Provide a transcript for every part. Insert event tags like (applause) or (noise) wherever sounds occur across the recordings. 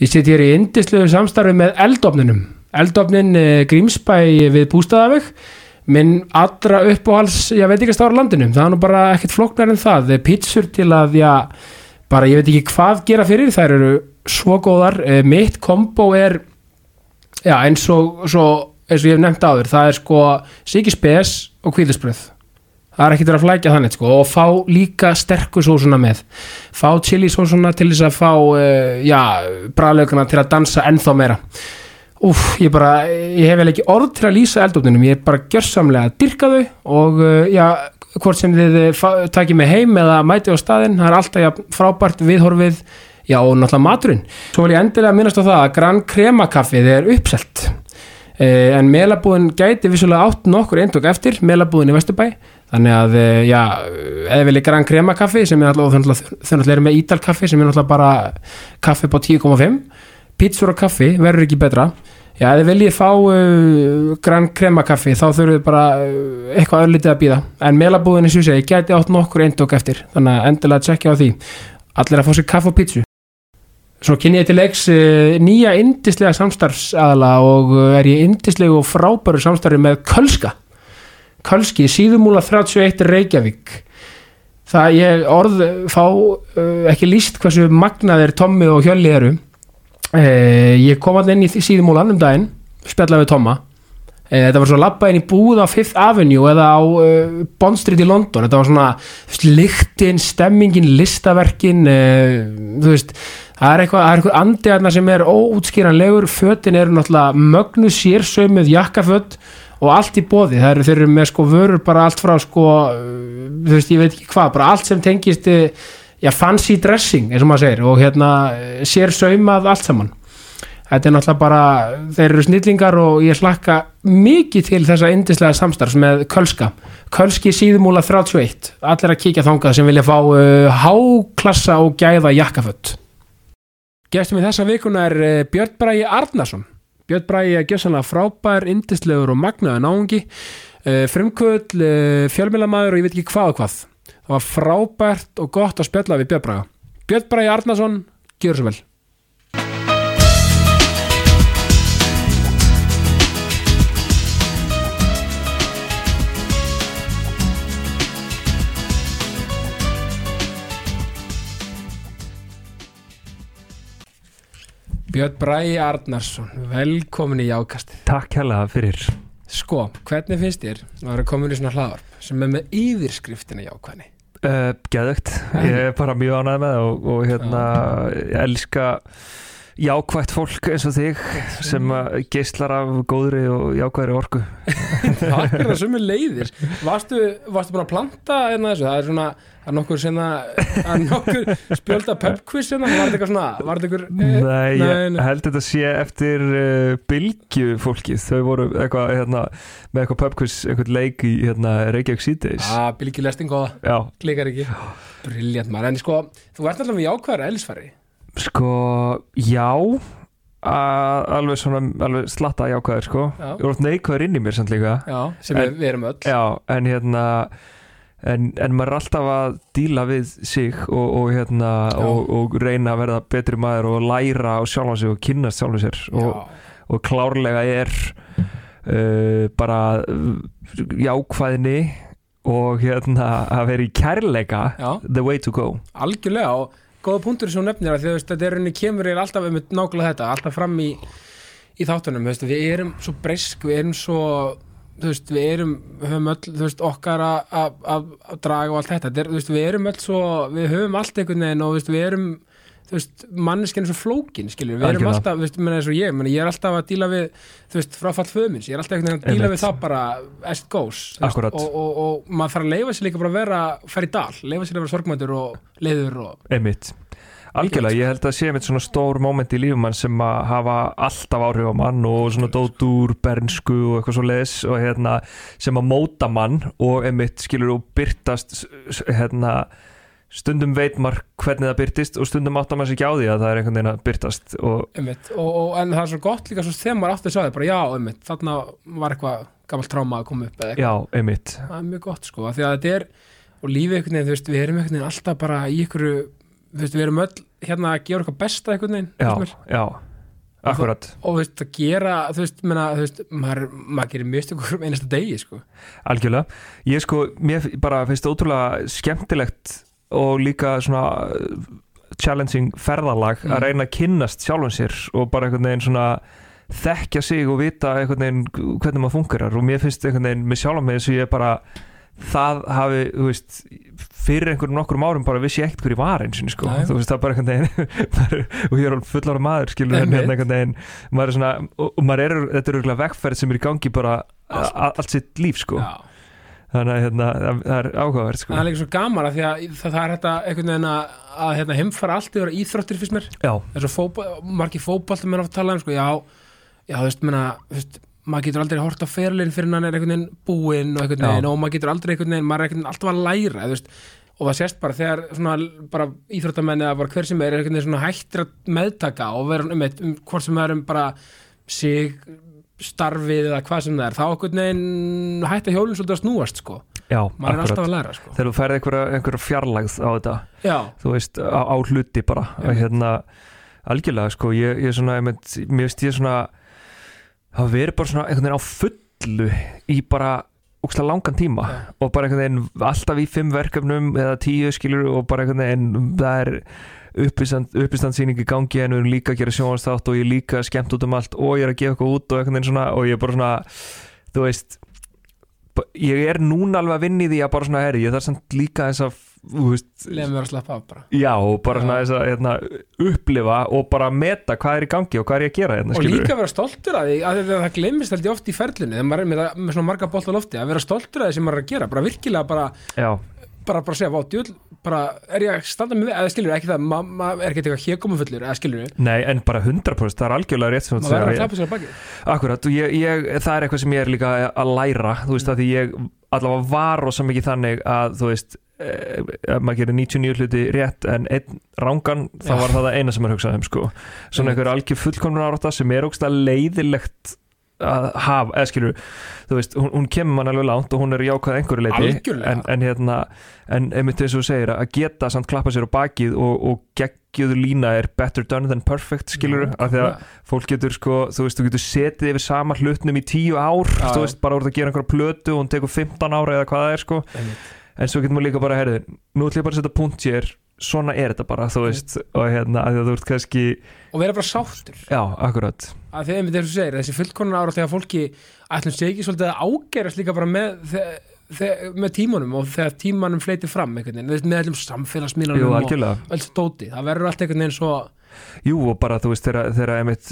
Ég sitt hér í indislegu samstarfi með eldofninum. Eldofnin eh, Grímsbæ við Bústaðaveg, minn allra uppáhals, ég veit ekki að stára landinu. Það er nú bara ekkert flóknar en það. Pítsur til að, já, bara ég veit ekki hvað gera fyrir, þær eru svo góðar. Eh, Mitt kombo er, já, eins og, svo, eins og ég hef nefnt áður, það er sko Siki Spes og Kvíðisbröð. Það er ekkert verið að flækja þannig sko og fá líka sterku sósuna með. Fá chili sósuna til þess að fá uh, já, bræðlaugana til að dansa ennþá meira. Úf, ég bara, ég hef vel ekki orð til að lýsa eldofninum, ég er bara gjörsamlega að dyrka þau og uh, já, hvort sem þið uh, takið mig heim eða mæti á staðinn, það er alltaf já, frábært viðhorfið, já og náttúrulega maturinn. Svo vil ég endilega minnast á það að Gran Crema kaffið er uppselt. Uh, en melabúðin gæti vissulega átt nokkur eindok eftir, melabúðin í Vesturbæ þannig að, uh, já, eða vilja Gran Crema kaffi sem er alltaf, þau náttúrulega eru með Ídal kaffi sem er náttúrulega bara kaffi på 10,5 pítsur og kaffi verður ekki betra. Já, þið viljið fá uh, Gran Crema kaffi þá þurfum við bara uh, eitthvað öllítið að býða en melabúðinni svo segi, gæti átt nokkur eindok eftir. Þannig að endilega tjekkja á því. Allir að fá sér kaffi og pítsu Svo kynni ég til leiks nýja indislega samstarfsadala og er ég indislegu og frábæru samstarfi með Kölska Kölski, síðumúla 31 Reykjavík. Það ég orð fá ekki líst hversu magnaðir Tommi og Hjölli eru. Eh, ég kom alltaf inn í síðumúlan um daginn spjallaði við Tomma. Eh, þetta var svo lappa inn í búð á Fifth Avenue eða á Bond Street í London. Þetta var svona lyktin, stemmingin listaverkin uh, þú veist, það er eitthvað, það er eitthvað andiðarna sem er óútskýranlegur. Fötin eru náttúrulega mögnu sérsömið jakkaföt og allt í bóði, það eru þeir eru með sko vörur bara allt frá sko uh, þú veist, ég veit ekki hvað, bara allt sem tengist uh, já, fancy dressing, eins og maður segir og hérna sér saumað allt saman. Þetta er náttúrulega bara þeir eru snillingar og ég slakka mikið til þessa indislega samstarfs með Kölska, Kölski síðumúla 31, allir að kíkja þangað sem vilja fá uh, háklassa og gæða jakkafött Gestum í þessa vikuna er uh, Björn Bræi Arnason Björn Bræi er gjössanlega frábær, indislegur og magnaður náungi. Uh, frumkvöld, uh, fjölmjölamæður og ég veit ekki hvað og hvað. Það var frábært og gott að spjalla við Björn Braga. Björn Braga Arnason, gjör svo vel Björn Braga Arnason velkomin í Jákasti Takk hérlega fyrir. Sko, hvernig finnst þér að vera komin í svona hlaðarp sem er með yfirskriftina jákvæðni? uh, Geðugt, ég er bara mjög ánægð með það og, og hérna, ég elska jákvætt fólk eins og þig sem að geislar af góðri og jákvæðri orku. Takk er það sumir leiðir. Varstu, varstu bara að planta en þessu? Það er svona, er nokkur nokkur spjölda pubquiz senna, var þetta eitthvað svona, var þetta eitthvað Nei, ég held þetta sé eftir uh, bylgju fólkið, þau voru eitthvað hérna, með eitthvað pubquiz, eitthvað leik í hérna, Reykjavík síðdeis ah, Bylgju lesting góða, Já, klikar ekki. Briljant maður, en sko, þú ert alltaf með jákvæðar ellisfæri sko, já alveg svona, alveg slatta jákvæður sko, Já. ég voru neikvæður inn í mér samt líka. Já, sem En- við, erum öll. Já, en hérna en, en maður er alltaf að díla við sig og, og hérna og, og reyna að verða betri maður og læra á sjálfa sig og kynnast sjálfa sér og, og klárlega er uh, bara jákvæðni og hérna að vera í kærleika já, the way to go. Algjörlega og góða punktur sem þú nefnir að þetta er rauninni kemur er alltaf um nákvæmlega þetta, alltaf fram í í þáttunum, veist, við erum svo breysk, við erum svo veist, við erum, höfum öll, veist, okkar að- draga og allt þetta, er, við erum öll svo, við höfum allt einhvern veginn og við erum þú veist, manneskinn er svo flókin, skilur við erum Algjörlega. alltaf, þú veist, menn eins og ég menn, ég er alltaf að díla við, þú veist, fráfall föðumins ég er alltaf að díla við það bara as it goes, veist, og, og, og maður þarf að leifa sér líka bara að vera fara í dal, leifa sér að vera sorgmætur og leiður og, Einmitt. Algjörlega, ég held að sé mitt svona stór moment í lífum mann sem að hafa alltaf áhrif á mann og svona dót úr bernsku og eitthvað svo leis og hérna sem að móta mann og einmitt skilur og byrtast hérna stundum veit maður hvernig það byrtist og stundum áttar maður sér ekki á því að það er einhvern veginn að byrtast og einmitt, og, og, en það er svo gott líka svo þegar maður aftur sagði, bara já, einmitt þarna var eitthvað gammalt tráma að koma upp eða eitthvað, já, einmitt. Það er mjög gott sko, því að þetta er og lífið einhvern veginn, þú veist, við erum einhvern veginn alltaf bara í ykkur þú veist, við erum öll hérna að gera eitthvað besta einhvern veginn já, já, akkurat. Og þú veist, að gera, þú veist, menna, þú veist maður, maður gerir mistökur um einasta degi sko. algjörlega, ég sko mér bara finnst það ótrúlega skemmtilegt og líka svona uh, challenging ferðalag Mm. að reyna að kynnast sjálfum sér og bara einhvern veginn svona þekkja sig og vita einhvern veginn hvernig maður fungerar og mér finnst einhvern veginn með sjálfum mig eins og ég bara það hafi, þú veist fyrir einhverjum nokkurum árum bara vissi ég ekkert hver ég var eins og sko, þú veist það er bara einhvern veginn (laughs) og ég er alveg fullára maður skilur en hérna einhvern veginn maður er svona, og, maður er, þetta er örgulega vegferð sem er í gangi bara allt sitt líf sko, Já. Þannig að hérna, það, það er áhugavert sko. Það er líka svo gaman að því að það, það er þetta einhvern veginn að, að hérna, heimfara allt yfir íþróttir fyrst mér. Já, fótbol, margir fótboltum er að tala um sko, já, já, þú veist, menna, þú veist maður getur aldrei hort á ferlinn fyrir hann er einhvern veginn búinn og einhvern Já. veginn og maður getur aldrei einhvern veginn, maður er einhvern veginn alltaf að læra þú veist, og það sést bara þegar svona bara íþróttamenni eða bara hver sem er er einhvern veginn svona hættir að meðtaka og vera um, um hvort sem er um bara sig starfið eða hvað sem það er þá einhvern veginn hætta hjólinn svolítið að snúast sko, já, maður er alltaf að læra sko. Þegar þú færði einhverja, einhverja fjarlægð á þetta já, þú veist, á, á hluti bara að hérna, algjörlega sko, ég, ég svona, ég veist ég svona hafa verið bara svona einhvern veginn á fullu í bara ógstlega langan tíma Já. og bara einhvern veginn alltaf í fimm verkefnum eða tíu skilur og bara einhvern veginn það er uppistandsýning í gangi en við erum líka að gera sjónvarsþátt og ég er líka skemmt út um allt og ég er að gefa eitthvað út og veginn svona og ég er bara svona þú veist ég er núna alveg að vinna í því að bara svona herri, ég þarf samt líka þess að leiðum við að slappa af bara. Já, og bara svona þess að hérna, upplifa og bara meta hvað er í gangi og hvað er ég að gera hérna, og skilurðu? líka vera stoltur að því að það, glemist ég oft í ferlinu þegar maður er með, með svona marga bolt á lofti að vera stoltur að því sem maður er að gera bara virkilega bara, Já, bara, bara segja, vá, djúl bara, er ég að standa með, eða skilur ekki það ma- ma- er ekki eitthvað hér komum fullur, eða skilur nei, en bara 100% það er algjörlega rétt sem þú maður verður að segir. klappa sér að baki Akkurat, og ég, ég, það er eitthvað sem ég er líka að læra, þú veist, að því ég allavega var rosa mikið þannig að, þú veist eh, ef maður gerir 99 hluti rétt en einn rángan, þá var það það eina sem maður hugsaði um, sko. Svona einhver algjör fullkomnun árátta sem er ógst að leiðilegt að hafa, eða skilur þú veist, hún, hún kemur mann alveg langt og hún er jákvæð að einhverju leiti, en, en hérna en einmitt eins og þú segir, að geta samt klappa sér á bakið og, og geggjöður lína er better done than perfect, skilur af því að fólk getur sko, þú veist, þú getur setið yfir sama hlutnum í tíu ár Já, þú veist, bara úr að gera einhverja plötu og hún tekur 15 ára eða hvað það er sko. En svo getur maður líka bara, herrið, nú ætlum ég bara að setja punkt hér, svona er þetta bara, þú veist og hérna, að að þú ert kannski og vera bara sáttur. Já, akkurat, að einmitt eins og þú segir, þessi fullkonar ára þegar fólki ætlum ekki svolítið að ágerast líka bara með, með tímanum og þegar tímanum fleitir fram með allum jú, samfélagsmiðlanum og alls dóti, það verður allt einhvern veginn svo jú, og bara, þú veist, þegar, einmitt,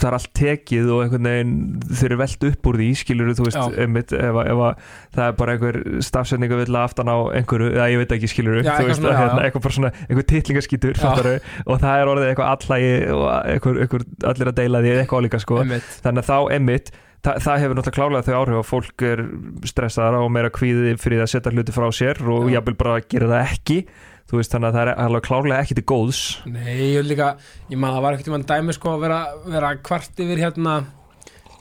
það er allt tekið og einhvern veginn þeir eru velt upp úr því, skilur þú veist, Já. einmitt, ef, að- ef að það er bara einhver stafsetningu vill aftan á einhverju, eða ég veit ekki, skilur Já, þú veist, já, hérna, eitthvað bara svona, einhver titlingaskítur og það er orðið eitthvað allægi og einhver, einhver allir að deila því eitthvað álíka, sko. Einmitt, þannig að þá einmitt það, það hefur náttúrulega klálega þau áhrif að fólk er stressaðara og meira kvíði fyrir að setja hluti frá sér og Já. jafnvel bara að gera það ekki þú veist þannig að það er alveg klálega ekki til góðs. Nei, ég vil líka, ég maður það var ekkert um dæmi sko að vera, vera kvart yfir hérna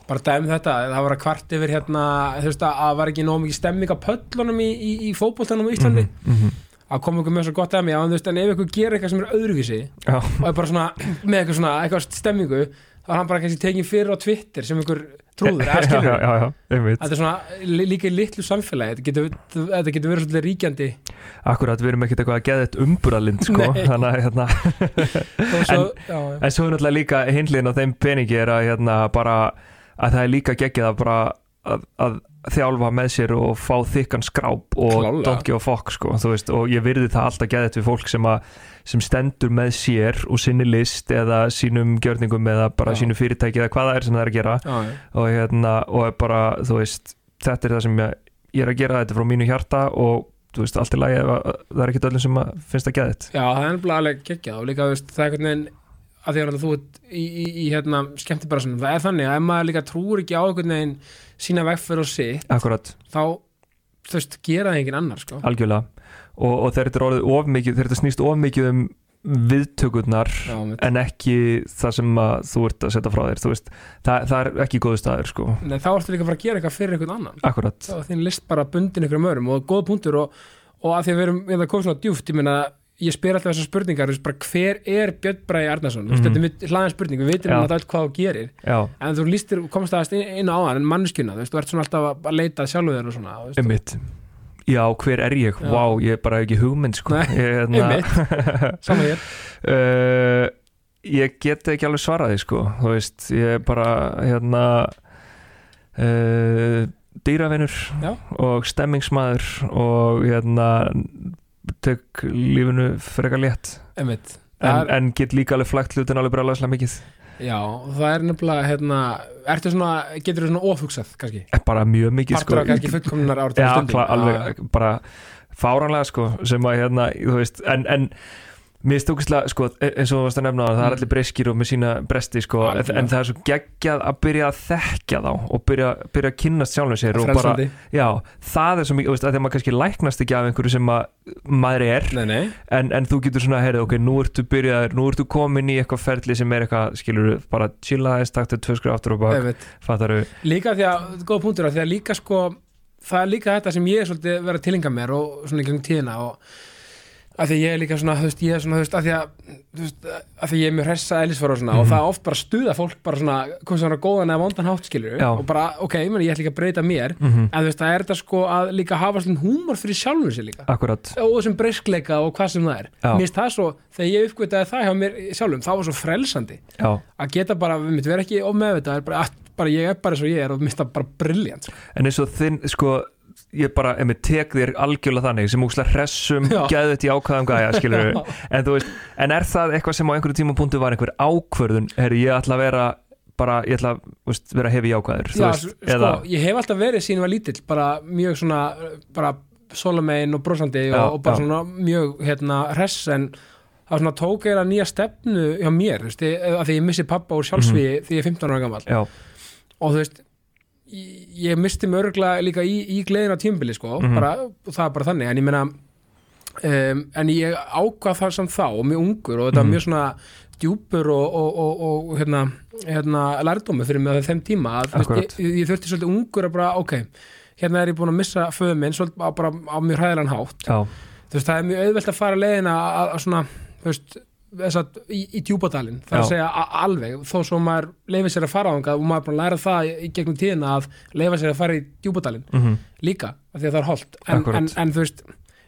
bara dæmi þetta, það var að kvart yfir hérna, þú veist að það var ekki nóg mikið stemming á pöllunum í, í, í fótboltanum á Íslandi, mm -hmm. að koma ykkur með svo gott dæmi, já, en en ef ykkur gerir eitthvað sem er öðruvísi Já, og er bara svona, (clears throat) með eitthvað svona, eitthvað stemmingu þá er hann bara kannski tekið fyrir á Twitter sem ykkur trúður, (laughs) Þetta er svona líka í litlu samfélagi þetta getur, þetta getur verið svolítið ríkjandi. Akkurat, við erum ekkert eitthvað að geða þetta umburalind sko, þannig að hérna (laughs) já. En svo er náttúrulega líka hinliðin á þeim peningi er að hérna bara að það er líka geggjað að bara að, að þjálfa með sér og fá þykkan skráp og Klárlega. don't give a fuck sko, veist, og ég virði það alltaf geðið við fólk sem, að, sem stendur með sér og sinni list eða sínum gjörningum eða bara Já. sínu fyrirtæki eða hvað það er sem það er að gera. Já, og hérna, og bara, þú veist þetta er það sem ég, ég er að gera þetta frá mínu hjarta og þú veist, allt er lagi að- það er ekkert öllum sem að finnst það geðið Já, það er nefnilega alveg geggjað og líka veist, það er einhvern veginn að því að þú ert í, í, í hérna skemmtibarasunum, það er þannig að ef maður líka trúur ekki á einhvern veginn sína vegferð og sitt, Akkurat, þá þú veist, gera það enginn annar sko. algjörlega og, og þegar þetta er orðið of mikið þegar þetta snýst of mikið um viðtökurnar Já, en ekki það sem að þú ert að setja frá þér þú veist, það, það er ekki góðu staður sko. Nei, þá ertu líka að fara að gera eitthvað fyrir einhvern annan. Akkurat, þá er þín list bara bundin einhverjum örum og góð punktur og, og að því að við erum við erum komið svona djúft, ég meina ég spyr alltaf þessar spurningar þú veist, bara, hver er Björn Bræði Arnarsson? Mm. -hmm. þetta er hlaðan spurning, við veitum alltaf hvað þú gerir já, en þú lístir, komast aðeins inn, inn á hann en mannskjuna, þú ert svona alltaf að- leita að einmitt Já, hver er ég? Vá, ég er bara ekki hugmynd sko. Nei, ég, hérna, (laughs) saman hér. Uh, Ég get ekki alveg svaraði sko. Þú veist, ég er bara hérna uh, dýravinur Já. og stemmingsmaður og hérna tek lífinu frekar létt. Einmitt, en, en get líka alveg flægt hlutin alveg bara alveg mikið já, það er nefnilega hérna, ertu svona, getur þú svona ofugsað kannski, Eh, bara mjög mikið partur sko af kannski fullkomnar ártum Já, klá, alveg bara fáranlega sko sem að hérna, þú veist, en, en mér stókislega, sko, e- eins og þú varst að nefna á það er Mm. allir breskir og með sína bresti sko, en, Algjörlega. en það er svo geggjað að byrja að þekkja þá og byrja, byrja að kynnast sjálfum sér og bara, já, það er svo mikið, að þegar maður kannski læknast ekki af einhverju sem að maður er, nei, nei. En, en þú getur svona, heyrðu, ok, nú ertu byrjaður, nú ertu komin í eitthvað ferli sem er eitthvað, skilur, bara chilla aðeins, taktu tvö skrið aftur og bak, fattaru, líka því að, góða punktur að því að líka sko, það er líka þetta sem ég er svolítið verið að tilinga mér og svona í gengum tíðina og að því ég er líka svona, þú veist, ég er svona, þú veist, að því að, þú veist, að því ég er mjög hressa eðlisfara og svona og Mhm. það er oft bara stuða fólk bara svona, komið svona góðan eða vondan hátt skilur Já. og bara, ok, ég meni, ég ætla líka að breyta mér mm en þú veist, það er þetta sko að líka hafa svona húmor fyrir sjálfur sér líka akkurat, og þessum breyskleika og hvað sem það er Já. mér finnst það svo, þegar ég uppgötaði það hjá mér sjálfum, það var svo frelsandi já, að geta bara, við mitt vera ekki of meðvitað bara, bara ég er bara eins og ég er og minnst það bara briljant sko. En eins og þinn, sko ég bara, ef mér tek þér algjörlega þannig sem úkslega hressum, Já. geðut í ákvæðum gæja, skilur en þú veist, en er það eitthvað sem á einhverju tímapunktu var einhver ákvörðun herri, ég ætla að vera bara, ég ætla að veist, vera hefi ákvæður, þú Já, veist, sko, eða ég hef alltaf verið sín var lítill bara mjög svona bara solomein og brosandi Já, og, og bara já. svona mjög hérna hress en það svona tók eða nýja stefnu hjá mér, þú veist, að því ég missi pappa úr sjálfsvíði Mhm. því ég er 15 ára gammal og þú veist ég, misti mig örgulega líka í, í gleðin á tímbili sko, Mhm. bara, og það er bara þannig en ég meina um, en ég ákvað það samt þá og mjög ungur og þetta Mhm. var mjög svona djúpur og, og, og, og hérna, hérna lærdómi fyrir mig á þeim tíma að ég, ég þurfti svolítið ungur að bara ok, hérna er ég búin að missa föðu minn svolítið á, bara á mjög hræðilegan hátt já, þú veist, það er mjög auðvelt að fara leiðina að, að svona, þú veist að í, í djúpadalinn, það er að segja alveg, þó svo maður leifir sér að fara á og maður er búin að læra það í, gegnum tíðina að leifa sér að fara í djúpadalinn mm líka, af því að það er holdt en, en, en þú veist,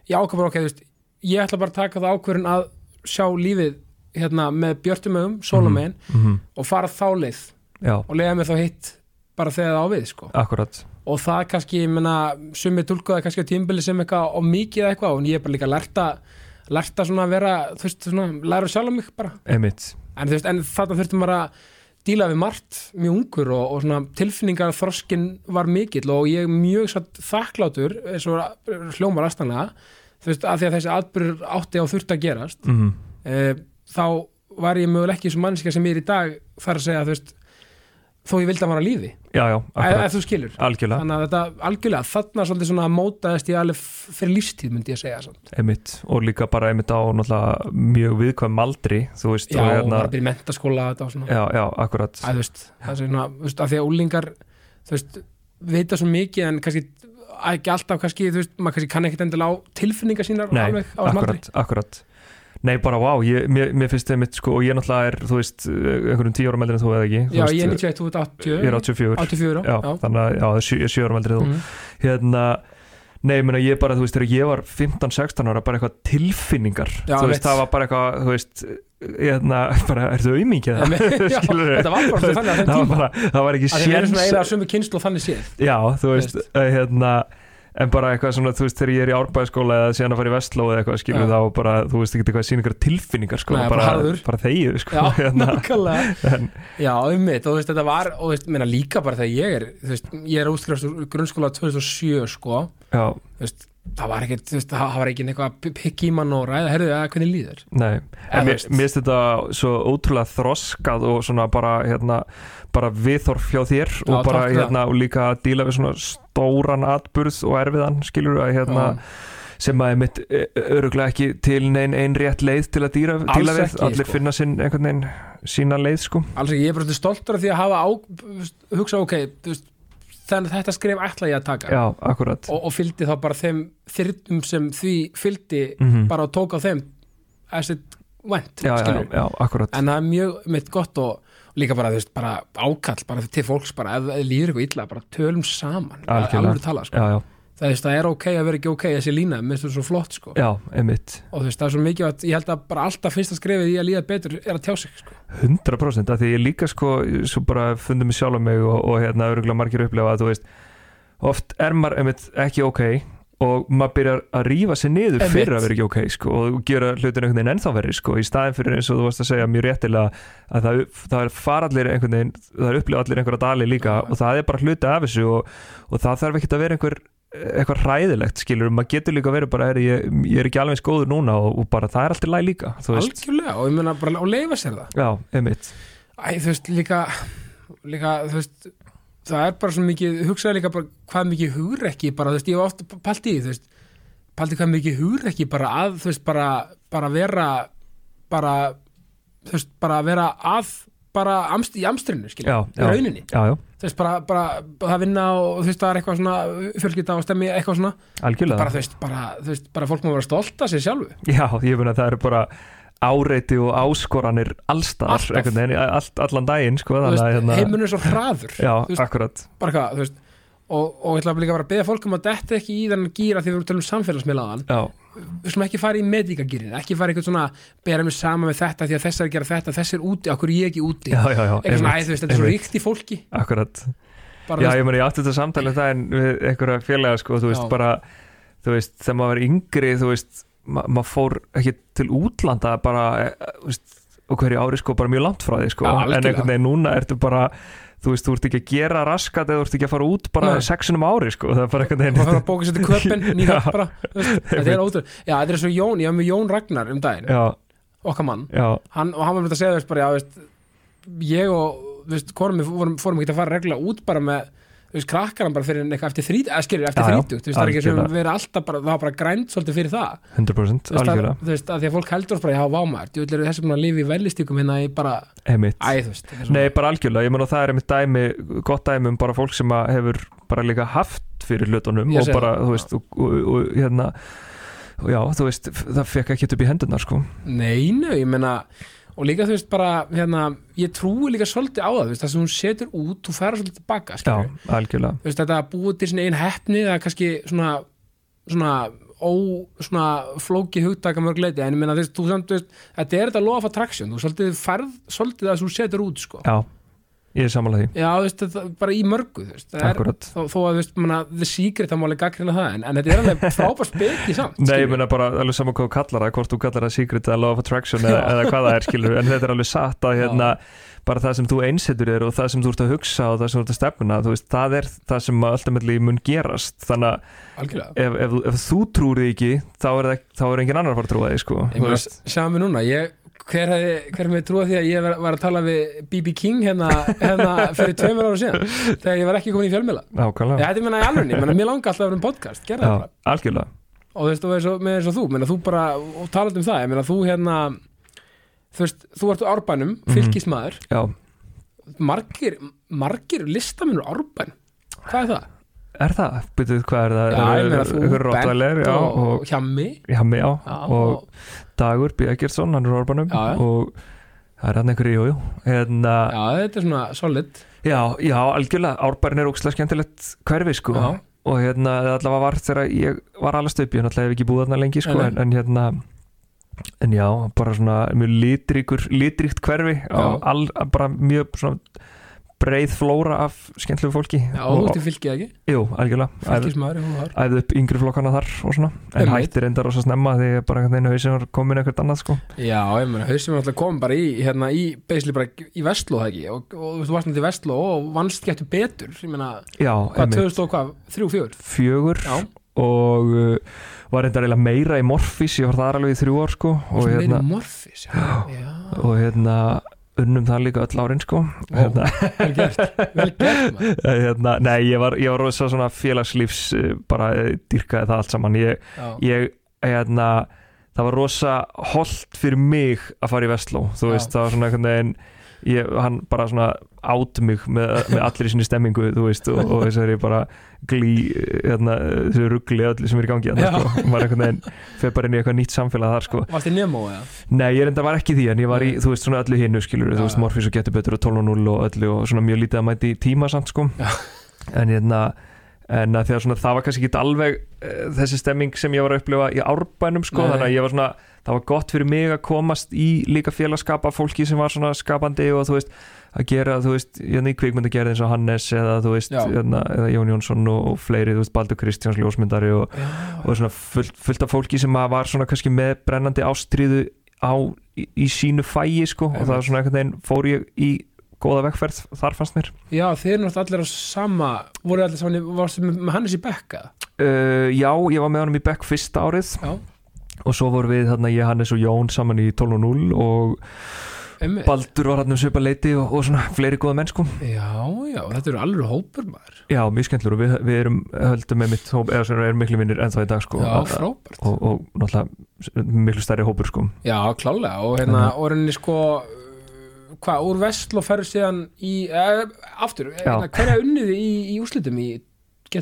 ég ákvað bara ok, þú veist ég ætla bara að taka það ákvörðin að sjá lífið hérna með björtumögum, sólumegin mhm, og fara þá leið já, og leiða mig þá hitt bara þegar það á við, sko. Akkurat. Og það kannski, ég menna, sumi tólkuða kannski á tímbili sem eitthvað og mikið eitthvað og ég er bara líka að lært að svona vera, þú veist, svona læra sjálf mig bara, einmitt, en þú veist, en þarna þurftum maður að díla við margt mjög ungur og, og svona tilfinningar þroskin var mikill og ég er mjög satt þakklátur eins og hljómar aðstæðanlega þú veist, að því að þessi atbyrður átti á þurft að gerast mm e, þá var ég möguleg ekki sem mannskja sem ég er í dag þar að segja, þú veist þó ég vildi að vara lífi, já, já, ef, þú skilur. Algjörlega. Þannig að þetta algjörlega, þarna svolítið svona mótaðist ég alveg fyrir lífstíð myndi ég segja einmitt, og líka bara einmitt á mjög viðkvæm aldri þú veist, já, og hérna bara byrja mentaskóla já, já, akkurat. Að veist það er svona, þú veist, að því að úlingar þú veist, vita svo mikið en kannski ekki alltaf kannski, þú veist, maður kannski kann ekkit endilega á tilfinningar sínar Nei, alveg á þessum aldri. akkurat, akkurat Nei, bara vá, ég, mér, mér finnst það mitt sko, og ég náttúrulega er, þú veist, einhverjum tíu ára meldri en þú eða ekki? Þú Já, veist, ég er 91, þú ert 80 ég er 84 84, já, þannig að, já, ég er sjö ára meldri en þú. Mhm. hérna, nei, ég meina, ég bara, þú veist, þegar ég var 15-16 ára, bara eitthvað tilfinningar. Já, þú veit. veist, það var bara eitthvað, þú veist hérna, (laughs) bara, Já, (laughs) já, Skilurðu? þetta var bara þannig að það var tíma. bara, það var ekki að þeir eru svona séns. eina sömu kynslu og þannig séð. Já, þú veist, uh, hérna en bara eitthvað svona, þú veist, þegar ég er í árbæðaskóla eða síðan að fara í vestló eða eitthvað, skilur þá bara, þú veist ekki eitthvað síningar tilfinningar, sko, Nei, bara bara, bara þegið, sko, Já, (laughs) hérna, nákvæmlega. En, Já, um mitt, og þú veist, þetta var og þú veist, meina líka bara þegar ég er þú veist, ég er útskrifast úr grunnskóla 2007 sko, já, þú veist það var ekkert, þú veist, það var ekki eitthvað pikk í mann og ræða, herðu, að hvernig líður? Nei Eða, en mér finnst þetta svo ótrúlega þroskað og svona bara, hérna bara viðþorf hjá þér og Já, bara, takk fyrir hérna, og líka að díla við svona stóran atburð og erfiðan, skilur að, hérna sem að er mitt öruglega ekki til neinn ein rétt leið til að dýra, Alls díla við, ekki, allir sko. finna sinn einhvern veginn sína leið, sko. Alls ekki, ég er bara stoltur af því að hafa á, hugsa, ok, þú veist þannig að þetta skrif ætla ég að taka. Já, akkurat. Og, og fylgdi þá bara þeim þyrnum sem því fylgdi Mhm. bara og tók á þeim as it went já, já, já, akkurat. En það er mjög mitt gott og líka bara, þú veist, bara ákall bara til fólks, bara ef það líður eitthvað illa bara tölum saman, alveg tala sko. Það, er, það er ok að vera ekki ok þessi lína, minnst þú svo flott sko. já, einmitt og þú veist, það er svo mikið að ég held að bara alltaf fyrsta skrefið í að líða betur er að tjá sig sko. 100% að því ég líka sko svo bara fundið mig sjálf á mig og, og hérna örgulega margir upplefa að þú veist oft er maður einmitt ekki ok og maður byrjar að rífa sig niður Einmitt. fyrir að vera ekki ok sko og gera hlutin einhvern veginn ennþá verri sko í staðin fyrir eins og þú varst að segja mjög réttilega að það, það er farallir einhvern veginn það er upplifa allir einhverja dali líka og það er bara hluti af þessu og, og það þarf ekki að vera einhver eitthvað hræðilegt skilur, maður getur líka verið bara er, ég, ég er ekki alveg góður núna og, og bara það er alltaf læg líka algjörlega, og ég meina bara að leifa sér það. Já, einmitt. Æ, þú veist, líka, líka þú veist, það er bara svo mikið hugsaði líka bara hvað mikið hugrekki bara, þú veist, ég hef ofta pælt í þú veist pælt í hvað mikið hugrekki bara að þú veist, bara, bara vera bara, þú veist, bara vera að bara amst, í amstrinu, skilja, í rauninni. Já, já, þú veist, bara, bara, það vinna og þú veist, það er eitthvað svona fjölskylda og stemmi, eitthvað svona. Algjörlega. Bara, þú veist, bara, þú veist, bara fólk má vera stolt að sér sjálfu. Já, ég meina það eru bara áreiti og áskoranir allstaðar Alltaf. einhvern veginn, all, allan daginn sko, veist, að hérna, heimunum er svo hraður. (laughs) Já, akkurat. bara hvað, þú veist og, og ég ætla líka bara að beða fólk um að detta ekki í þennan gýra því við erum að tala um samfélagsmiðlaðan Slum ekki fara í medíkagýrin ekki fara eitthvað svona, bera mig sama með þetta því að þess að gera þetta, þess er úti, okkur ég ekki úti? Já, já, já eitthvað svona, æ, þú veist, þetta er svo ríkt í fólki. Akkurat, bara, já, ég meina ég átti þetta samtalið það en við einhverja félaga sko, þú veist, bara þú veist, þegar maður var yngri þú veist, ma maður fór ekki til útlanda bara, eh, þú veist og hverju ári sko, bara mjög langt frá því sko. En einhvern veginn núna ertu bara þú veist, þú ert ekki að gera raskat eða þú ert ekki að fara út bara sexunum ári sko, það er bara einhvern veist, bara veginn að bóka sér til köpinn (laughs) bara, (laughs) þetta er ótrúð já, þetta er svo Jón, ég haf með Jón Ragnar um daginn Já, okkar mann, hann, og hann var með að segja veist, bara, já, veist, ég og veist, fórum, fórum ekki að fara regla út bara með þú veist, krakkar hann bara fyrir eitthvað eftir þrít, eða skilur, eftir þrítugt, þú veist, það er ekki sem við erum alltaf bara, það var bara grænt svolítið fyrir það. 100% þú veist, að, algjörlega, þú veist, að því að fólk heldur oss bara, já, vámar, þú veist, þessi búin að lifa í velistíkum hérna í bara, einmitt. Æ, þú veist Nei, bara algjörlega, ég menn að það er einmitt dæmi gott dæmi um bara fólk sem að hefur bara líka haft fyrir hlutunum Ég og bara, þú veist, og, og, og hérna og já, þú veist, það fekk ekki upp í hendurnar sko. Nei, nei, ég og líka þú veist bara, hérna ég trúi líka svolítið á það, veist, það sem hún setur út þú færa svolítið tilbaka, Já, algjörlega. Veist, þetta búið til einn heppni það er kannski svona svona ó, svona flókið hugtaka mörg leiti, en ég meina þú veist, þú veist þetta er þetta law of attraction, þú svolítið færð svolítið það sem þú setur út, sko. Já, ég er samanlega því. Já, þú veist, þetta, bara í mörgu, það er, Akkurat. þó, að, þú veist, manna, the secret það máli gaggrina það, en, en þetta er alveg (laughs) frábær speki samt, Nei, ég meina bara alveg saman hvað þú kallar það hvort þú kallar það secret eða law of attraction eða, eða hvað það er, skilur, en þetta er alveg satt að hérna, bara það sem þú einsetur þér og það sem þú ert að hugsa og það sem þú ert að stefna þú veist, það er það sem ultimately mun gerast þannig að ef, ef, ef er, er hver hver með trúa því að ég var, að tala við B.B. King hérna, hérna fyrir tveimur ára síðan þegar ég var ekki komin í í alveg, menn mér langa alltaf að vera um podcast Já, algjörlega og þú veist, og og, með eins og þú menna, þú bara, talað um það, ég meina þú hérna þú veist, þú ert á árbænum Mhm. fylgismæður, Já, margir margir listaminnur árbæn hvað er það? Er það? Byrjuð, hvað er það? Já, ég meina þú, Bent og, og, og Hjammi já, já, já, og Dagur B. Eggertsson, hann er orbanum Já, og það er hann einhverju, jú, jú. Hérna, já, þetta er svona solid. Já, já, algjörlega. Árbærin er ógslag skemmtilegt hverfi, sko. Og hérna, það allavega var þegar ég var alveg stöpi, hann allavega hef ekki búið þarna lengi, sko, en, en hérna en já, bara svona mjög litríkur, litríkt hverfi og all, bara mjög svona breið flóra af skemmtilegu fólki já, og þú ert í fylgið ekki, Jú, algjörlega. Já, þú þar. æði upp yngri flokkana þar og svona. En Einmitt. hættir endar og svo snemma því ég bara einhvern veginn hausinn var komin eitthvað annað sko. Já, ég meina, hausum er alltaf komin bara í hérna, í, basically bara í Vestló það ekki? Og, og þú varst náttúrulega í Vestló og vannst getur betur, ég meina, Já, hvað, einmitt, 2000 og hvað, 3-4 fjögur? Já, og uh, var reyndar eiginlega meira í Morfís ég var þar alveg í þrjú ár sko og (gasps) og hérna, meiri morfis Já, já. og hérna unnum það líka öll árin sko Ó. hérna, vel gert, vel gert (laughs) maður. hérna, Nei, ég var, ég var rosa svona félagslífs uh, bara uh, dyrkaði það allt saman ég, ég hérna það var rosa holdt fyrir mig að fara í Vestló þú Já. veist, það var svona einhvern veginn ég, hann bara svona át mig með, með allir í sinni stemmingu veist og, og þess að ég bara glý hérna, þessu ruggli öllu sem er í gangi Já. sko. maður einhvern veginn fyrir bara inn í eitthvað nýtt samfélag þar sko Varst þið Nemo eða? Nei, ég reynda var ekki því en ég var í, þú veist, svona öllu hinnu skilur, Já, þú veist. Morfís og Getur betur og 12.0 og öllu og svona mjög lítið að mæti tíma samt, sko Já. en hérna en að því að svona, það var kannski ekki alveg uh, þessi stemming sem ég var að upplifa í árbænum sko, Nei. þannig að ég var svona það var gott fyrir mig að komast í líka félagskapa fólki sem var svona skapandi og þú veist, að gera, þú veist hérna í kvikmyndagerð eins og Hannes eða þú veist, hérna, eða Jón Jónsson og, fleiri, þú veist, Baldur Kristjáns ljósmyndari og, og svona fullt, fullt af fólki sem að var svona kannski með brennandi ástríðu á, í, í sínu fæi sko, og það var svona einhvern veginn fór ég í góða vegferð þar fannst mér. Já, þið erum náttúrulega allir á sama voru allir saman, varstu með, með Hannes í bekka? Uh, Já, ég var með honum í Beck fyrsta árið. Já. Og svo voru við þarna ég, Hannes og Jón saman í 12.0 og Einmitt. Baldur var hann um svipa leiti og, og svona fleiri góða menn sko. Já, já, þetta eru alveg hópur maður. Já, mjög skemmtlur og við, við erum höldum með mitt hóp, eða svona erum miklu vinnir ennþá í dag sko. Já, og, frábært. og, og náttúrulega miklu stærri hópur sko. Já, klálega og hérna, Mhm. og reyni sko hvað, úr Vestló ferðu síðan í, eh, aftur, hérna, hverja unniði í, í úslitum í? Uh,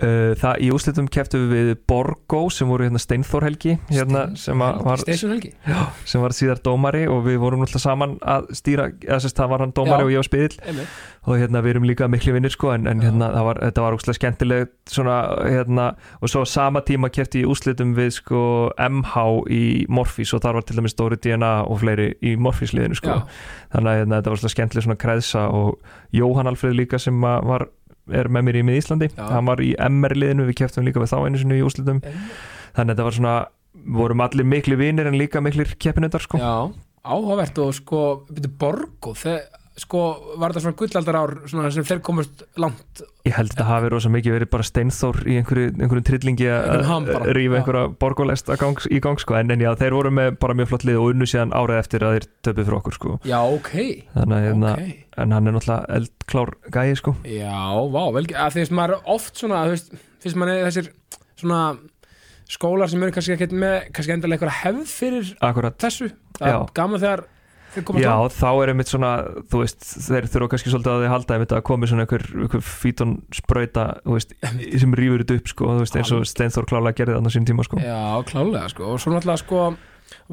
það, í úslitum keftum við Borgó sem voru hérna Steinþór Helgi hérna, sem, að var, sem var síðar dómari og við vorum náttúrulega saman að stýra eða sérst það var hann dómari Já. og ég var spiðil og hérna við erum líka miklu vinnir sko en, en hérna það var, þetta var úkslega skemmtilegt svona hérna og svo sama tíma kefti ég úslitum við sko MH í Morfís og þar var til dæmis Dóri DNA og fleiri í Morfís liðinu sko. Já, þannig að hérna, þetta var svona skemmtileg svona kreðsa og Jóhann Alfreð líka sem að var er með mér í mið Íslandi Já. hann var í MR liðinu, við keftum líka við þá einu sinni í einmitt. þannig að þetta var svona, vorum allir miklu vinnir en líka miklir keppinundar sko Já, áhugavert og sko, byrju Borgo, þeir, sko, var þetta svona gullaldar ár svona sem þeir komast langt? Ég held að þetta hafi rosa mikið verið bara steinþór í einhverju, einhverjum trillingi að já. einhverja borgolest gang, í gang sko. En, en já, þeir voru með bara mjög flott lið og unnu síðan árið eftir að þeir töpuð fyrir okkur sko. Já, ok, þannig að hérna, ok. en hann er náttúrulega eldklár gæi sko. Já, vá, vel, að að maður oft svona, veist, fyrst maður er þessir svona skólar sem eru kannski ekkert með, kannski endalega eitthvað hefð fyrir akkurat, þessu, það er gaman þegar já þá er einmitt svona þú veist, þeir þurfa kannski svolítið að þið halda einmitt að komi svona einhver, einhver fítón sprauta, þú veist, sem rýfur þetta upp sko, þú veist, eins og Steinþór klálega gerði á sín tíma sko. Já, klálega, sko, og svo náttúrulega, sko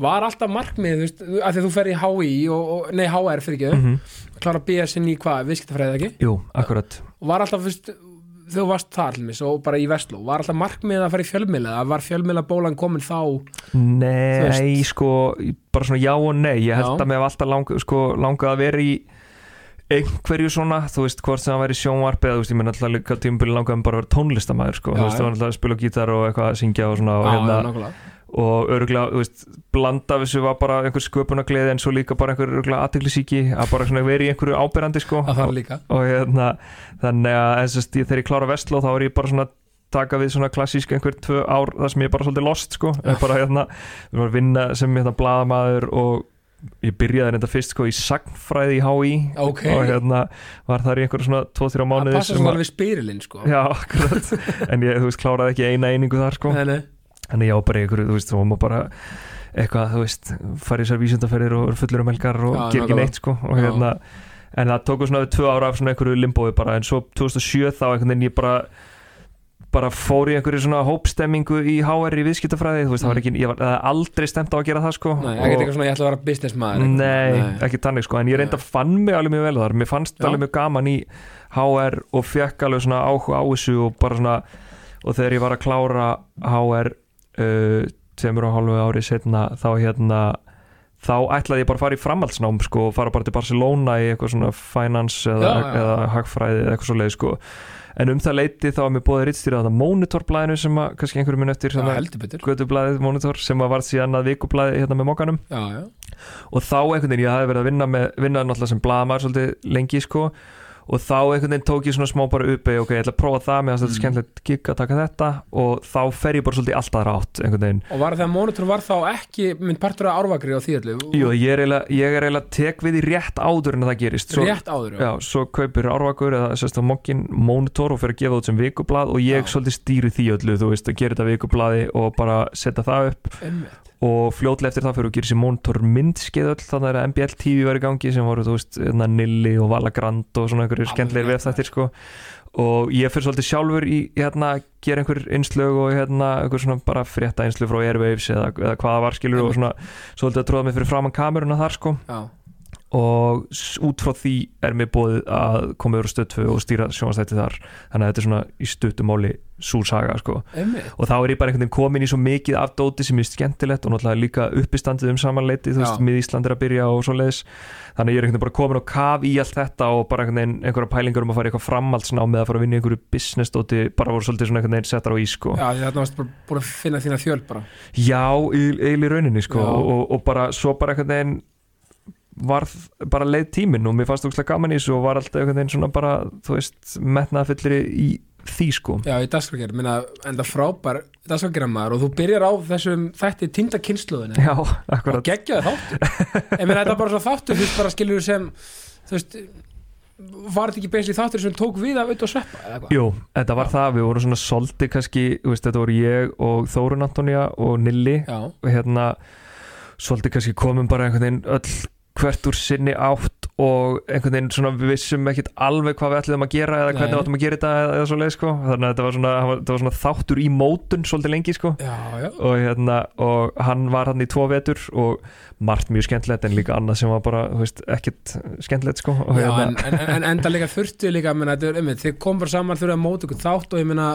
var alltaf markmið, þú veist, að því að þú fer í HI og, og nei, HR fyrir ekki, mm klára BS inn í hvað, viðskiptafræði ekki? Jú, akkurat. Og var alltaf, þú veist, þú varst þar almis, og bara í Vestló, var alltaf markmið að fara í fjölmiðla, að var fjölmiðla bólan komin þá? Nei, sko, bara svona já og nei Ég held Já. að mér hef alltaf lang, sko, langað að vera í einhverju svona, þú veist, hvort sem það væri sjónvarp eða, þú veist, ég menn alltaf líka tímabili langaðum bara að vera tónlistamæður, sko, Já, þú veist, það var alltaf að spila gítar og eitthvað að syngja og svona og, hérna, og örgulega, þú veist, blanda þessu var bara einhver sköpunagleði en svo líka bara einhver örgulega aðteglisíki að bara svona vera í einhverju ábyrrandi, sko. Það þarf líka. Og hérna, þannig að eins og þegar ég klára vestló þá er ég bara svona taka við svona klassísk einhver tvö ár þar sem ég er bara svolítið lost sko. Bara hérna, við varum að vinna sem hérna blaðamaður og ég byrjaði reynda fyrst sko í sagnfræði í HÍ Ok, og hérna var þar í einhver svona 2-3 það mánuði passa svo alveg spyrilinn, sko. Já, (laughs) en ég, þú veist, kláraði ekki eina einingu þar sko. Nei, nei. Þannig ég á bara einhverju, þú veist, þú má bara eitthvað, þú veist, fara í þessar vísundaferðir og fullur um helgar og Já, ger ekki neitt sko og Já. hérna en það tóku svona tvö ára af svona einhverju limbói bara en svo 2007 þá einhvern veginn ég bara bara fór í einhverju svona hópstemmingu í HR í viðskiptafræði, þú veist, það var ekki ég var aldrei stemt á að gera það sko Nei, ekkert eitthvað svona, ég ætla að vera business maður Nei, ekki tannig sko, en ég reynda fann mig alveg mjög vel þar, mér fannst Já. alveg mjög gaman í HR og fekk alveg svona áhuga á þessu og bara svona og þegar ég var að klára HR tveimur og hálfu ári setna þá hérna þá ætlaði ég bara að fara í framhaldsnám sko og fara bara til Barcelona í eitthvað svona finance eða, Já, já. eða hagfræði eða eitthvað svo leið sko. En um það leiti þá var mér búið rittstýra þetta monitorblæðinu sem að kannski einhverjum minn eftir gödublæðið monitor sem að var síðan að vikublæði hérna með já, og þá einhvern veginn ég hafði verið að vinna með vinna náttúrulega sem blaðamæður svolítið lengi sko og þá einhvern veginn tók ég svona smá bara uppi ok, ég ætla að prófa það, mér finnst þetta Mm. skemmtilegt gig að taka þetta og þá fer ég bara svolítið í allt aðra átt einhvern veginn og var það að Monitor var þá ekki mynd partur af árvakri á því öllu Jú, ég er eiginlega, tek við í rétt áður en það gerist svo, rétt áður já. Svo kaupir árvakur eða sérst á mokkin monitor og fyrir að gefa út sem vikublað og ég Já. svolítið stýri því öllu, þú veist, að gera þetta vikublaði og bara setja það upp Einmitt. og fljótlega eftir það fyrir að gera sér monitor myndskeið öll, þannig að MBL TV var í gangi sem voru, þú veist, hérna Nilli og Vala Grand og svona einhverjir rétt, vefþættir, sko. Og ég fyrir svolítið sjálfur í, hérna, gera einhver innslög og hérna, einhver svona bara frétta innslög frá Airwaves eða, eða hvað það var skilur og svona, svolítið að tróða mig fyrir framann kameruna þar, sko. Já, og út frá því er mér búið að koma yfir á stöðfu og stýra sjónastætti þar. Þannig að þetta er svona í stuttumáli súrsaga sko. Einmitt. Og þá er ég bara einhvern veginn komin í svo mikið af dóti sem er skemmtilegt og náttúrulega líka uppistandið um samanleiti þú veist, mið Ísland er að byrja og svo leiðis þannig að ég er einhvern veginn bara komin á kaf í allt þetta og bara einhvern veginn einhverja pælingar um að fara eitthvað framhaldsná með að fara að vinna einhverju business dóti bara voru svolítið svona einhvern veginn settar á ís sko. Já, þarna varst bara búin að finna þína þjöl bara. Já, eiginlega í rauninni sko Já. og, og bara svo bara leið tíminn og mér fannst ógslag gaman í þessu og var alltaf einhvern veginn svona bara, þú veist, metnaðfyllri í því sko. Já, í dagskrákjör, minna, enda frábær dagskrákjör maður og þú byrjar á þessum þætti týnda kynsluðinu Já, og akkurat geggjaði þáttur. Ég meina þetta er bara svo þáttur þú veist bara skilur sem þú veist var þetta ekki beinsli þáttur sem tók við af auðvitað sveppa Jú, þetta var það, við vorum svona soldi kannski, veist, þetta voru ég og Þórun Antonía og Nilli já, og hérna svolítið kannski komum bara einhvern veginn öll hvert úr sinni átt og einhvern veginn svona við vissum ekkit alveg hvað við ætlum að gera eða hvernig við ætlum að gera þetta eða, eða svo leið sko. Þannig að þetta var svona, þetta var svona þáttur í mótun svolítið lengi sko. Já, já. Og, hérna, og hann var hann í tvo vetur og margt mjög skemmtilegt en líka annað sem var bara, veist, ekkit skemmtilegt sko. Og, Já, en, hérna, en, en enda líka þurftu líka menna, er, þið kom bara saman þurfa að móta ykkur þátt og ég meina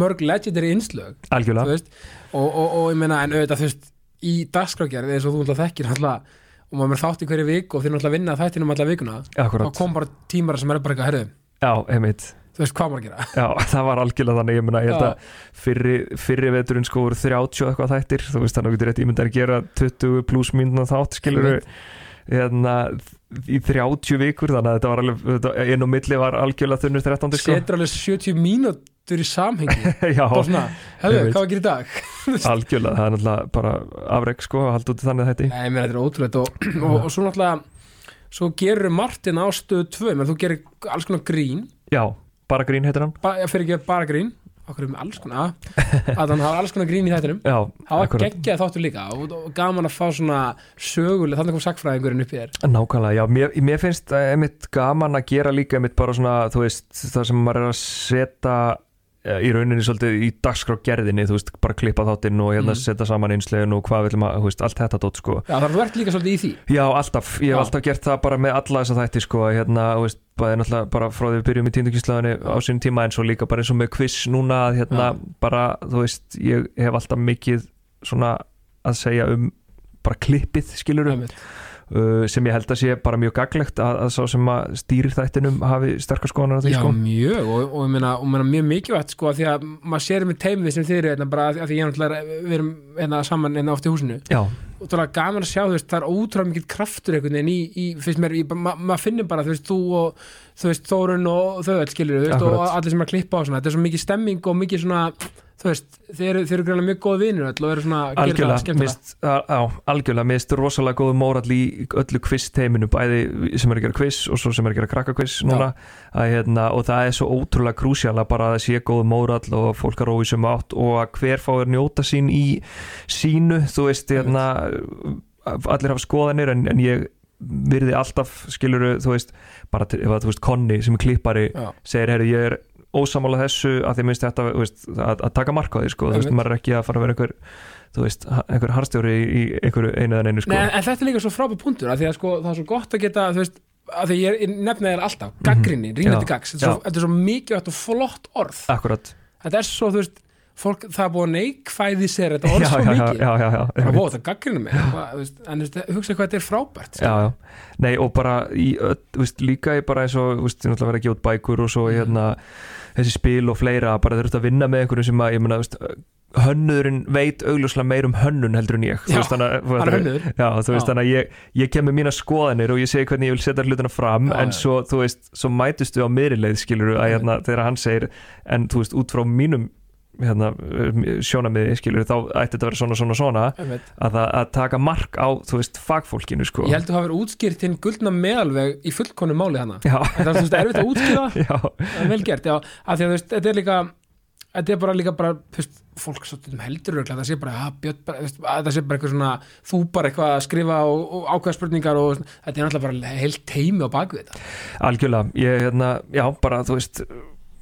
mörg legendary veist, og, og, og ég meina en auðvitað þú veist í dagskrákjörð eins og þú náttúrulega þekkir náttúrulega og maður er þátt í hverju vik og þið náttúrulega vinna þættinum alla vikuna þá akkurat, kom bara tímar sem er bara eitthvað herðu, já, einmitt. Þú veist hvað maður að gera. (laughs) Já, það var algjörlega þannig, ég meina, ég held að fyrri, fyrri veturinn sko voru 30 og eitthvað þættir, þú veist þannig að þú getur rétt ímyndar að gera 20 pluss mínúna þátt, skilur hérna, í 30 vikur, þannig að þetta var alveg, einn og milli var algjörlega þunnur 13 sko. setur alveg 70 mínútur í samhengi. (laughs) Já, bara svona, hefðu, hvað var að gera í dag? (laughs) Algjörlega, það er náttúrulega bara afreg sko, að halda út í þannig þetta Nei, mér þetta er ótrúlega og, (clears throat) og, og svo náttúrulega svo gerur Martin á stöðu 2 menn þú gerir alls konar grín. Já, bara grín heitir hann. Ba, fyrir ekki bara grín. Okkur með alls konar að hann hafa alls konar grín í þættinum. Já, það var geggjað þáttur líka og, og gaman að fá svona söguleg þannig kom sagfræðingurinn upp í þér Nákvæmlega, já, mér, mér finnst eh, einmitt gaman að gera líka einmitt bara svona, þú veist, það sem maður er að setja í rauninni svolítið í dagskrá gerðinni, þú veist, bara klippa þáttinn og hérna Mm. setja saman einslegin og hvað viljum að, þú veist, allt þetta dótt, sko. Já, það er verið líka svolítið í því Já, alltaf, ég hef Já. alltaf gert það bara með alla þessa þætti, sko, að hérna, þú veist, bæði náttúrulega bara frá því við byrjum í tíndugíslaðinni á sínum tíma en svo líka bara eins og með quiz núna að hérna, bara, þú veist, ég hef alltaf mikið svona að segja um bara klippið, skilur Einmitt. Uh, sem ég held að sé bara mjög gaglegt að, að sá sem að stýrir þættinum hafi sterkar skoðanar á því Já, sko. mjög og, og, og meina, mjög mikilvægt sko því að maður sér með teimið sem þið eru hérna, bara af því að ég náttúrulega við erum hérna, saman hérna oft í húsinu. Já, og það er gaman að sjá, þú veist, það er ótrúlega mikið kraftur einhvern veginn í, í fyrst mér, í- ma maður finnir bara, þú veist, þú og þú veist, Þórun og þau öll veist, og allir sem að klippa á svona, þetta er svo mikið stemming og mikið svona, þú veist, þeir eru, eru greinlega mjög góð vinur öll og eru svona, að gera það algjörlega skemmtilega mist, á, á, algjörlega, mér finnst rosalega góðu mórall í öllu quiz teiminu bæði sem er að gera quiz og svo sem er að gera krakka quiz núna. Að, hérna, og það er svo ótrúlega krúsjál að bara að það sé góðu mórall og fólk að rói sem átt og að hver fáir njóta sín í sínu, þú veist hérna, allir hafa skoðanir en, en ég virði alltaf skiluru, þú veist, bara til, ef að þú veist Konni sem er klippari Já. segir, herri, ég er ósamála þessu að því minnst þetta veist, að, að taka marka á því sko. þú veist, maður er ekki að fara að vera einhver þú veist, einhver harstjóri í, einhverju einu eða einu sko. Nei, en, þetta er líka svo frábæð punktur af því að sko, það er svo gott að geta þú veist, að því ég, ég nefna þér alltaf gaggrinni, mm Já. gags, þetta er, svo, þetta er svo mikilvægt og flott orð. Akkurat. Þetta er svo, þú veist, fólk það er búið að neikvæði sér þetta orð svo mikið. það gaggrinni mig. Hvað, þú veist, en hugsa hvað þetta er frábært já, já. Nei, og bara í, öll, veist, líka í bara eins og ég verið að út bækur og svo Mhm. hérna, þessi spil og fleira bara þurft að vinna með einhverjum sem að þú veist, hönnurinn veit augljóslega meir um hönnun heldur en ég Já, hann er hönnuður. Já, þú veist þannig að ég, ég kem með mína skoðanir og ég segi hvernig ég vil setja hlutina fram Já, en svo, þú veist, svo mætust við á miðrileið skilur að Já. hérna, þegar hann segir en þú veist, út frá mínum hérna, sjónamiði skilur þá ætti þetta að vera svona, svona, svona að, það, að taka mark á, þú veist, fagfólkinu sko. Ég held að hafa verið útskýrt hinn guldna meðalveg í fullkonu máli hana. Já, Það er veist, erfitt að útskýra. (laughs) Já, Það er vel gert, já, af því að þú veist, þetta er líka þetta er bara líka bara, þú veist, fólk svo stundum heldur örugglega, það sé bara, ja, björn bara, þú veist, að það sé bara eitthvað svona, þú bara eitthvað að skrifa og, og ákveða spurningar og þetta er náttúrulega bara heilt teimi á baku þetta. algjörlega. Ég, hérna, já, bara,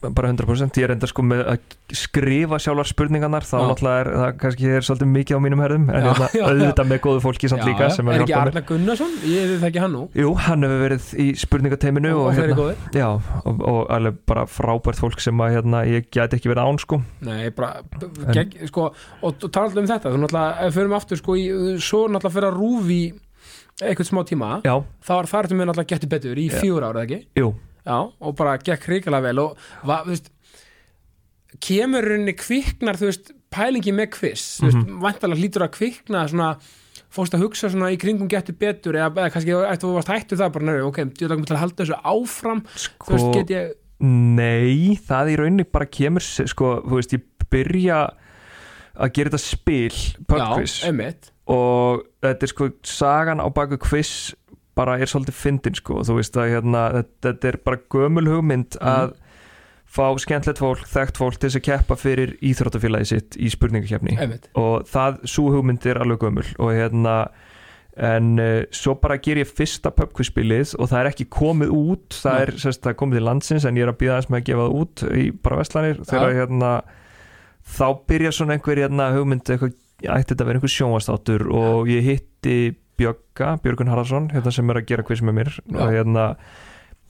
bara 100% ég er enda sko með að skrifa sjálfar spurningarnar þá Já. náttúrulega er það kannski er svolítið mikið á mínum herðum. En Já, hérna, já, já. auðvitað með góðu fólki samt líka er að ekki Arna Gunnarsson, ég veit ekki hann nú. Jú, hann hefur verið í spurningateiminu og, og, hérna, já, og, og alveg bara frábært fólk sem að hérna, ég gæti ekki verið án sko. Nei, bara, gegg, sko, og, tala alltaf um þetta, þú náttúrulega, förum aftur, sko, í, svo náttúrulega fyrir að rúfi eitthvað smá tíma, Já, þá til mér náttúrulega getið betur í Já. fjögur ára, ekki? jú, Já, og bara gekk hrikalega vel og va, þú veist, kemur rauninni kviknar, þú veist, pælingi með þú veist, Mhm. vantalega hlýtur að kvikna svona, fórst að hugsa svona í kringum getur betur eða, eða kannski eftir þú varst hættu það bara, nefnir, ok, ég langum til að halda þessu áfram. Þú sko veist, get ég, Nei, það í rauninni bara kemur sko, þú veist, ég byrja að gera þetta spil pubquiz og þetta er sko sagan á baku quiz bara er svolítið fyndin sko þú veist að hérna, þetta, er bara gömul hugmynd Mhm. að fá skemmtilegt fólk, þekkt fólk til þess að keppa fyrir íþróttafélagi sitt í spurningakefni og það, svo hugmynd er alveg gömul og hérna en uh, svo bara ger ég fyrsta pubquizspilið og það er ekki komið út það Nei. er, sérst, það komið til landsins en ég er að býða þess með að gefa það út í bara vestlanir þegar hérna þá byrja svona einhver hérna hugmynd eitthvað, ætti þetta að vera einhver sjónvastáttur og ég hitti Bjögga, Björgun Haraldsson hérna sem er að gera quiz með mér Já. og hérna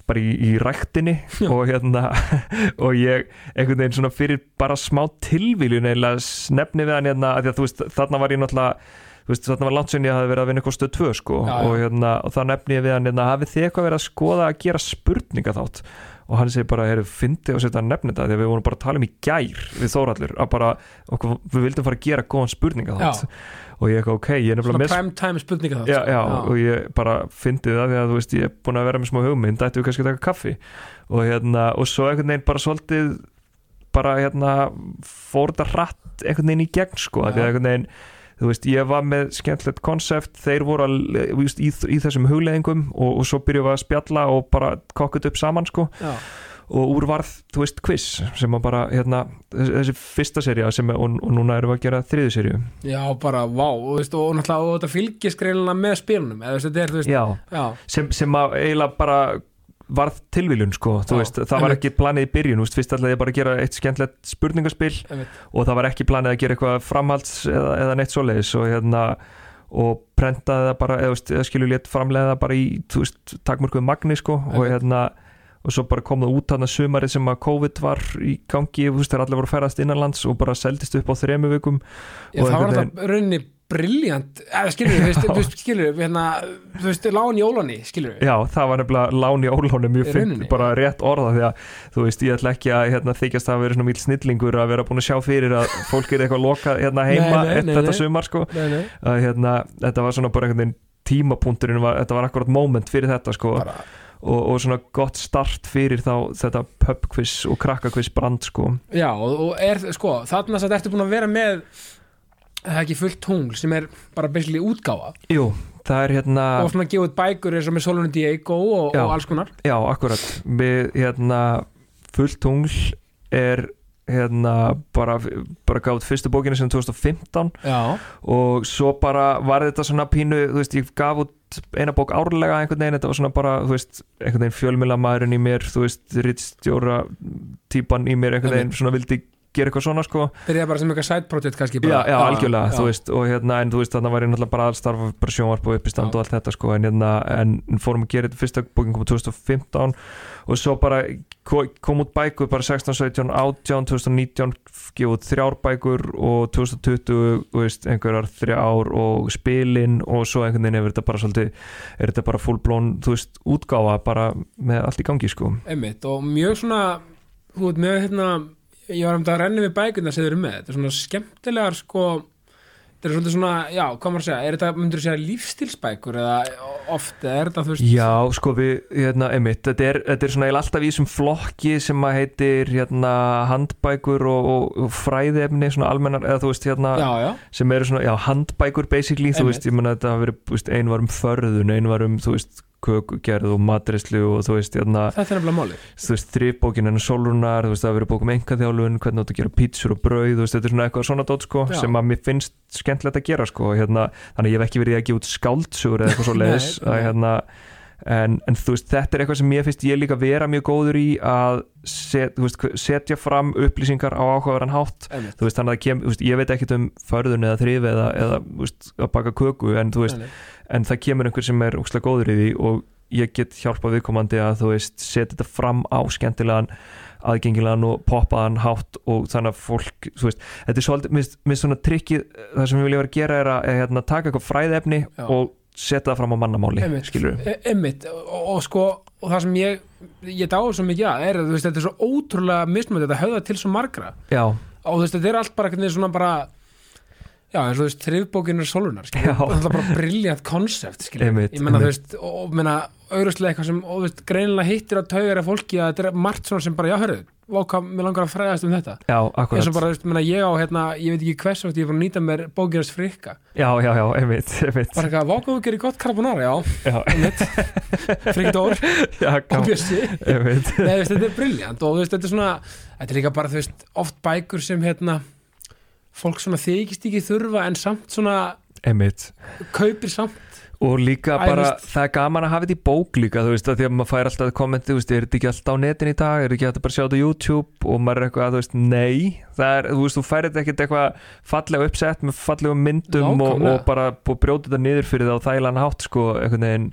bara í, í ræktinni Já. og hérna (laughs) og ég einhvern veginn svona fyrir bara smá tilvíljun eða snefni við hann hérna að að veist þarna var ég náttúrulega veist þarna var langt sem ég hafði verið að vinna stöð 2 sko Já, já. og hérna og þá nefni ég við hann hérna hafið þið eitthvað verið að skoða að gera spurninga þátt og hann segir bara, heyrðu, fyndi og setja að nefna þetta því að við vorum bara að tala um í gær við Þóraldur að bara, okkur, við vildum fara að gera góðan spurninga þátt og ég eitthvað, ok, ég er nefnilega svona prime time spurninga það já, já, og ég bara fyndi það því að þú veist, ég er búin að vera með smá hugmynd ættu við kannski að taka kaffi. Og hérna, og svo einhvern veginn bara svolítið bara hérna fór þetta hratt einhvern veginn í gegn sko, Já. því að einhvern veginn þú veist, ég var með skemmtilegt konsept þeir voru að, þú veist, í, í þessum hugleðingum og, og svo byrjuðum við að spjalla og bara kokkut upp saman sko. Já, og úr varð, þú veist, quiz sem að bara, hérna, þessi, fyrsta seria sem, og, og núna erum við að gera þriði serju já, bara, vá og, veist, og, náttúrulega, þetta fylgist greinlega með spilunum eða þetta er, þú veist, já, já, sem, sem að eiginlega bara varð tilvílun sko, þú Já, veist, það var ekki planið í byrjun, veist, fyrst ætlaði ég bara að gera eitt skemmtilegt spurningaspil einmitt, og það var ekki planið að gera eitthvað framhalds eða, eða neitt svoleiðis og hérna og prentaði það bara, eða, eða skilju létt framlega það bara í, þú veist, takmörkuð magni sko og hérna og svo bara kom það út þarna sumarið sem að COVID var í gangi, þegar allir voru að ferast innanlands og bara seldist upp á þremu vikum. Já, það var þetta rauninni briljant, eða skilur við, (laughs) skilur við, hérna, þú veist, lán í ólani, skilur við, Já, það var nefnilega lán í ólónu mjög fint, bara rétt orða því að þú veist, ég ætla ekki að hérna, þykjast að vera svona mýl snillingur að vera búin að sjá fyrir að fólk er eitthvað lokað hérna heima Nei, nei, eftir nei, þetta nei. sumar sko. Nei, nei, að hérna, þetta var svona bara einhvern veginn tímapunkturinn, var, þetta var akkurat moment fyrir þetta sko. Bara, og, og svona gott start fyrir þá þetta pubquiz og krakkakviz brand sko. Já, og, er, sko, þarna satt ertu búin að vera með það er ekki fullt tungl sem er bara basically útgáfa. Jú, það er hérna og svona gefa út bækur eins og með Solon Diego og, Já. og alls konar. Já, akkurat. Við hérna fullt tungl er hérna bara, bara gátt fyrstu bókina sem 2015 já, og svo bara var þetta svona pínu, þú veist, ég gaf út eina bók árlega einhvern veginn, þetta var svona bara þú veist, einhvern veginn fjölmilamæðurinn í mér þú veist, rittstjóra típan í mér einhvern veginn, svona vildi gera eitthvað svona sko, byrjaði bara sem eitthvað side project kannski já, bara, já, algjörlega já. þú veist, og hérna, en þú veist, þannig var ég náttúrulega bara aðstarfa bara sjónvarp og uppistand Já. og allt þetta sko, en hérna, en fórum að gera þetta fyrsta bókin kom 2015 og svo bara ko- kom út bækur bara 16, 17, 18, 2019 gefið þrjár bækur og 2020, þú veist, einhverjar þrjár og spilin og svo einhvern veginn er þetta bara svolítið, er þetta bara fullblón, veist, útgáfa bara með allt í gangi sko. Einmitt, og mjög svona þú veit, mjög hérna ég var um þetta að renna við bækuna sem þið eru með, þetta er svona skemmtilegar sko, þetta er svolítið svona já, hvað maður að segja, er þetta, myndur þú segja lífstilsbækur eða oft, eða er þetta þú veist? Já, sko við, hérna, einmitt þetta er, þetta er svona alltaf í þessum flokki sem að heitir, hérna, handbækur og, og, fræðefni svona almennar, eða þú veist, hérna já, já, sem eru svona, já, handbækur basically, þú Einmitt. veist, ég menna þetta hafa verið, þú veist, ein var um förðun, ein var um, þú veist, kökugerð og matrislu og þú veist, hérna, þetta er nefnilega málið þú veist, þrýbókin en solunar, þú veist, það hafa verið bók um engaþjálfun, hvernig áttu að gera pítsur og brauð, þú veist, þetta er svona eitthvað svona dót, sko, Já. sem að mér finnst skemmtilegt að gera, sko, hérna, þannig ég hef ekki verið að gefa út skáldsögur eða eitthvað svo leiðis, (laughs) að hérna, en, en þú veist, þetta er eitthvað sem ég finnst ég líka vera mjög góður í að set, veist, setja fram upplýsingar á áhugaverðan hátt, Einmitt. þú veist, þannig að það kem, þú veist, ég veit ekkit um förðun eða þrif eða, eða veist, að baka köku, en þú veist, nei. en það kemur einhver sem er úkslega góður í því og ég get hjálpað viðkomandi að þú veist setja þetta fram á skemmtilegan aðgengilegan og poppaðan hátt og þannig að fólk, þú veist þetta er svolítið, minnst, svona trikkið það sem við viljum vera að gera er að hérna, taka eitthvað fræðefni Já. og setja það fram á mannamáli, við E- og, og sko og það sem ég, ég dáður svo mikið að er að þetta er svo ótrúlega mismönd þetta höfða til svo margra. Já, og veist, þetta er allt bara veginn svona bara já, eins og þú veist, þriðbókin er solunar, það er bara briljant konsept, skilur, Einmitt, ég menna, þú einmitt. veist og, og menna, auðvitað eitthvað sem, veist, greinilega hittir á taugar af fólki að þetta er margt svona sem bara, já, hörru, váka, mér langar að fræðast um þetta. Já, akkurat. Og bara, þú veist, menna, ég á, hérna, ég veit ekki hvers oft ég er búin að nýta mér bókinast frikka. Já, já, já, einmitt, (laughs) einmitt. Bara eitthvað, váka þú gerir gott carbonara, já, Já, einmitt. (laughs) Frikdór, já, og já, bjössi einmitt. Nei, veist, þetta er briljant og veist, þetta er svona þetta er líka bara, þú veist, oft bækur sem hérna, fólk svona þykist ekki þurfa en samt svona Einmitt. kaupir samt og líka Æ, bara, veist- það er gaman að hafa þetta í bók líka, þú veist, að því að maður fær alltaf kommenti, veist, er þetta ekki alltaf á netin í dag? Er ekki hægt að bara sjá þetta á YouTube? Og maður er eitthvað, þú veist, nei. Það er, þú veist, þú fær þetta ekkert eitthvað fallega uppsett með fallegum myndum og, og bara og brjóta þetta niður fyrir það á þægilegan hátt, sko, einhvern veginn.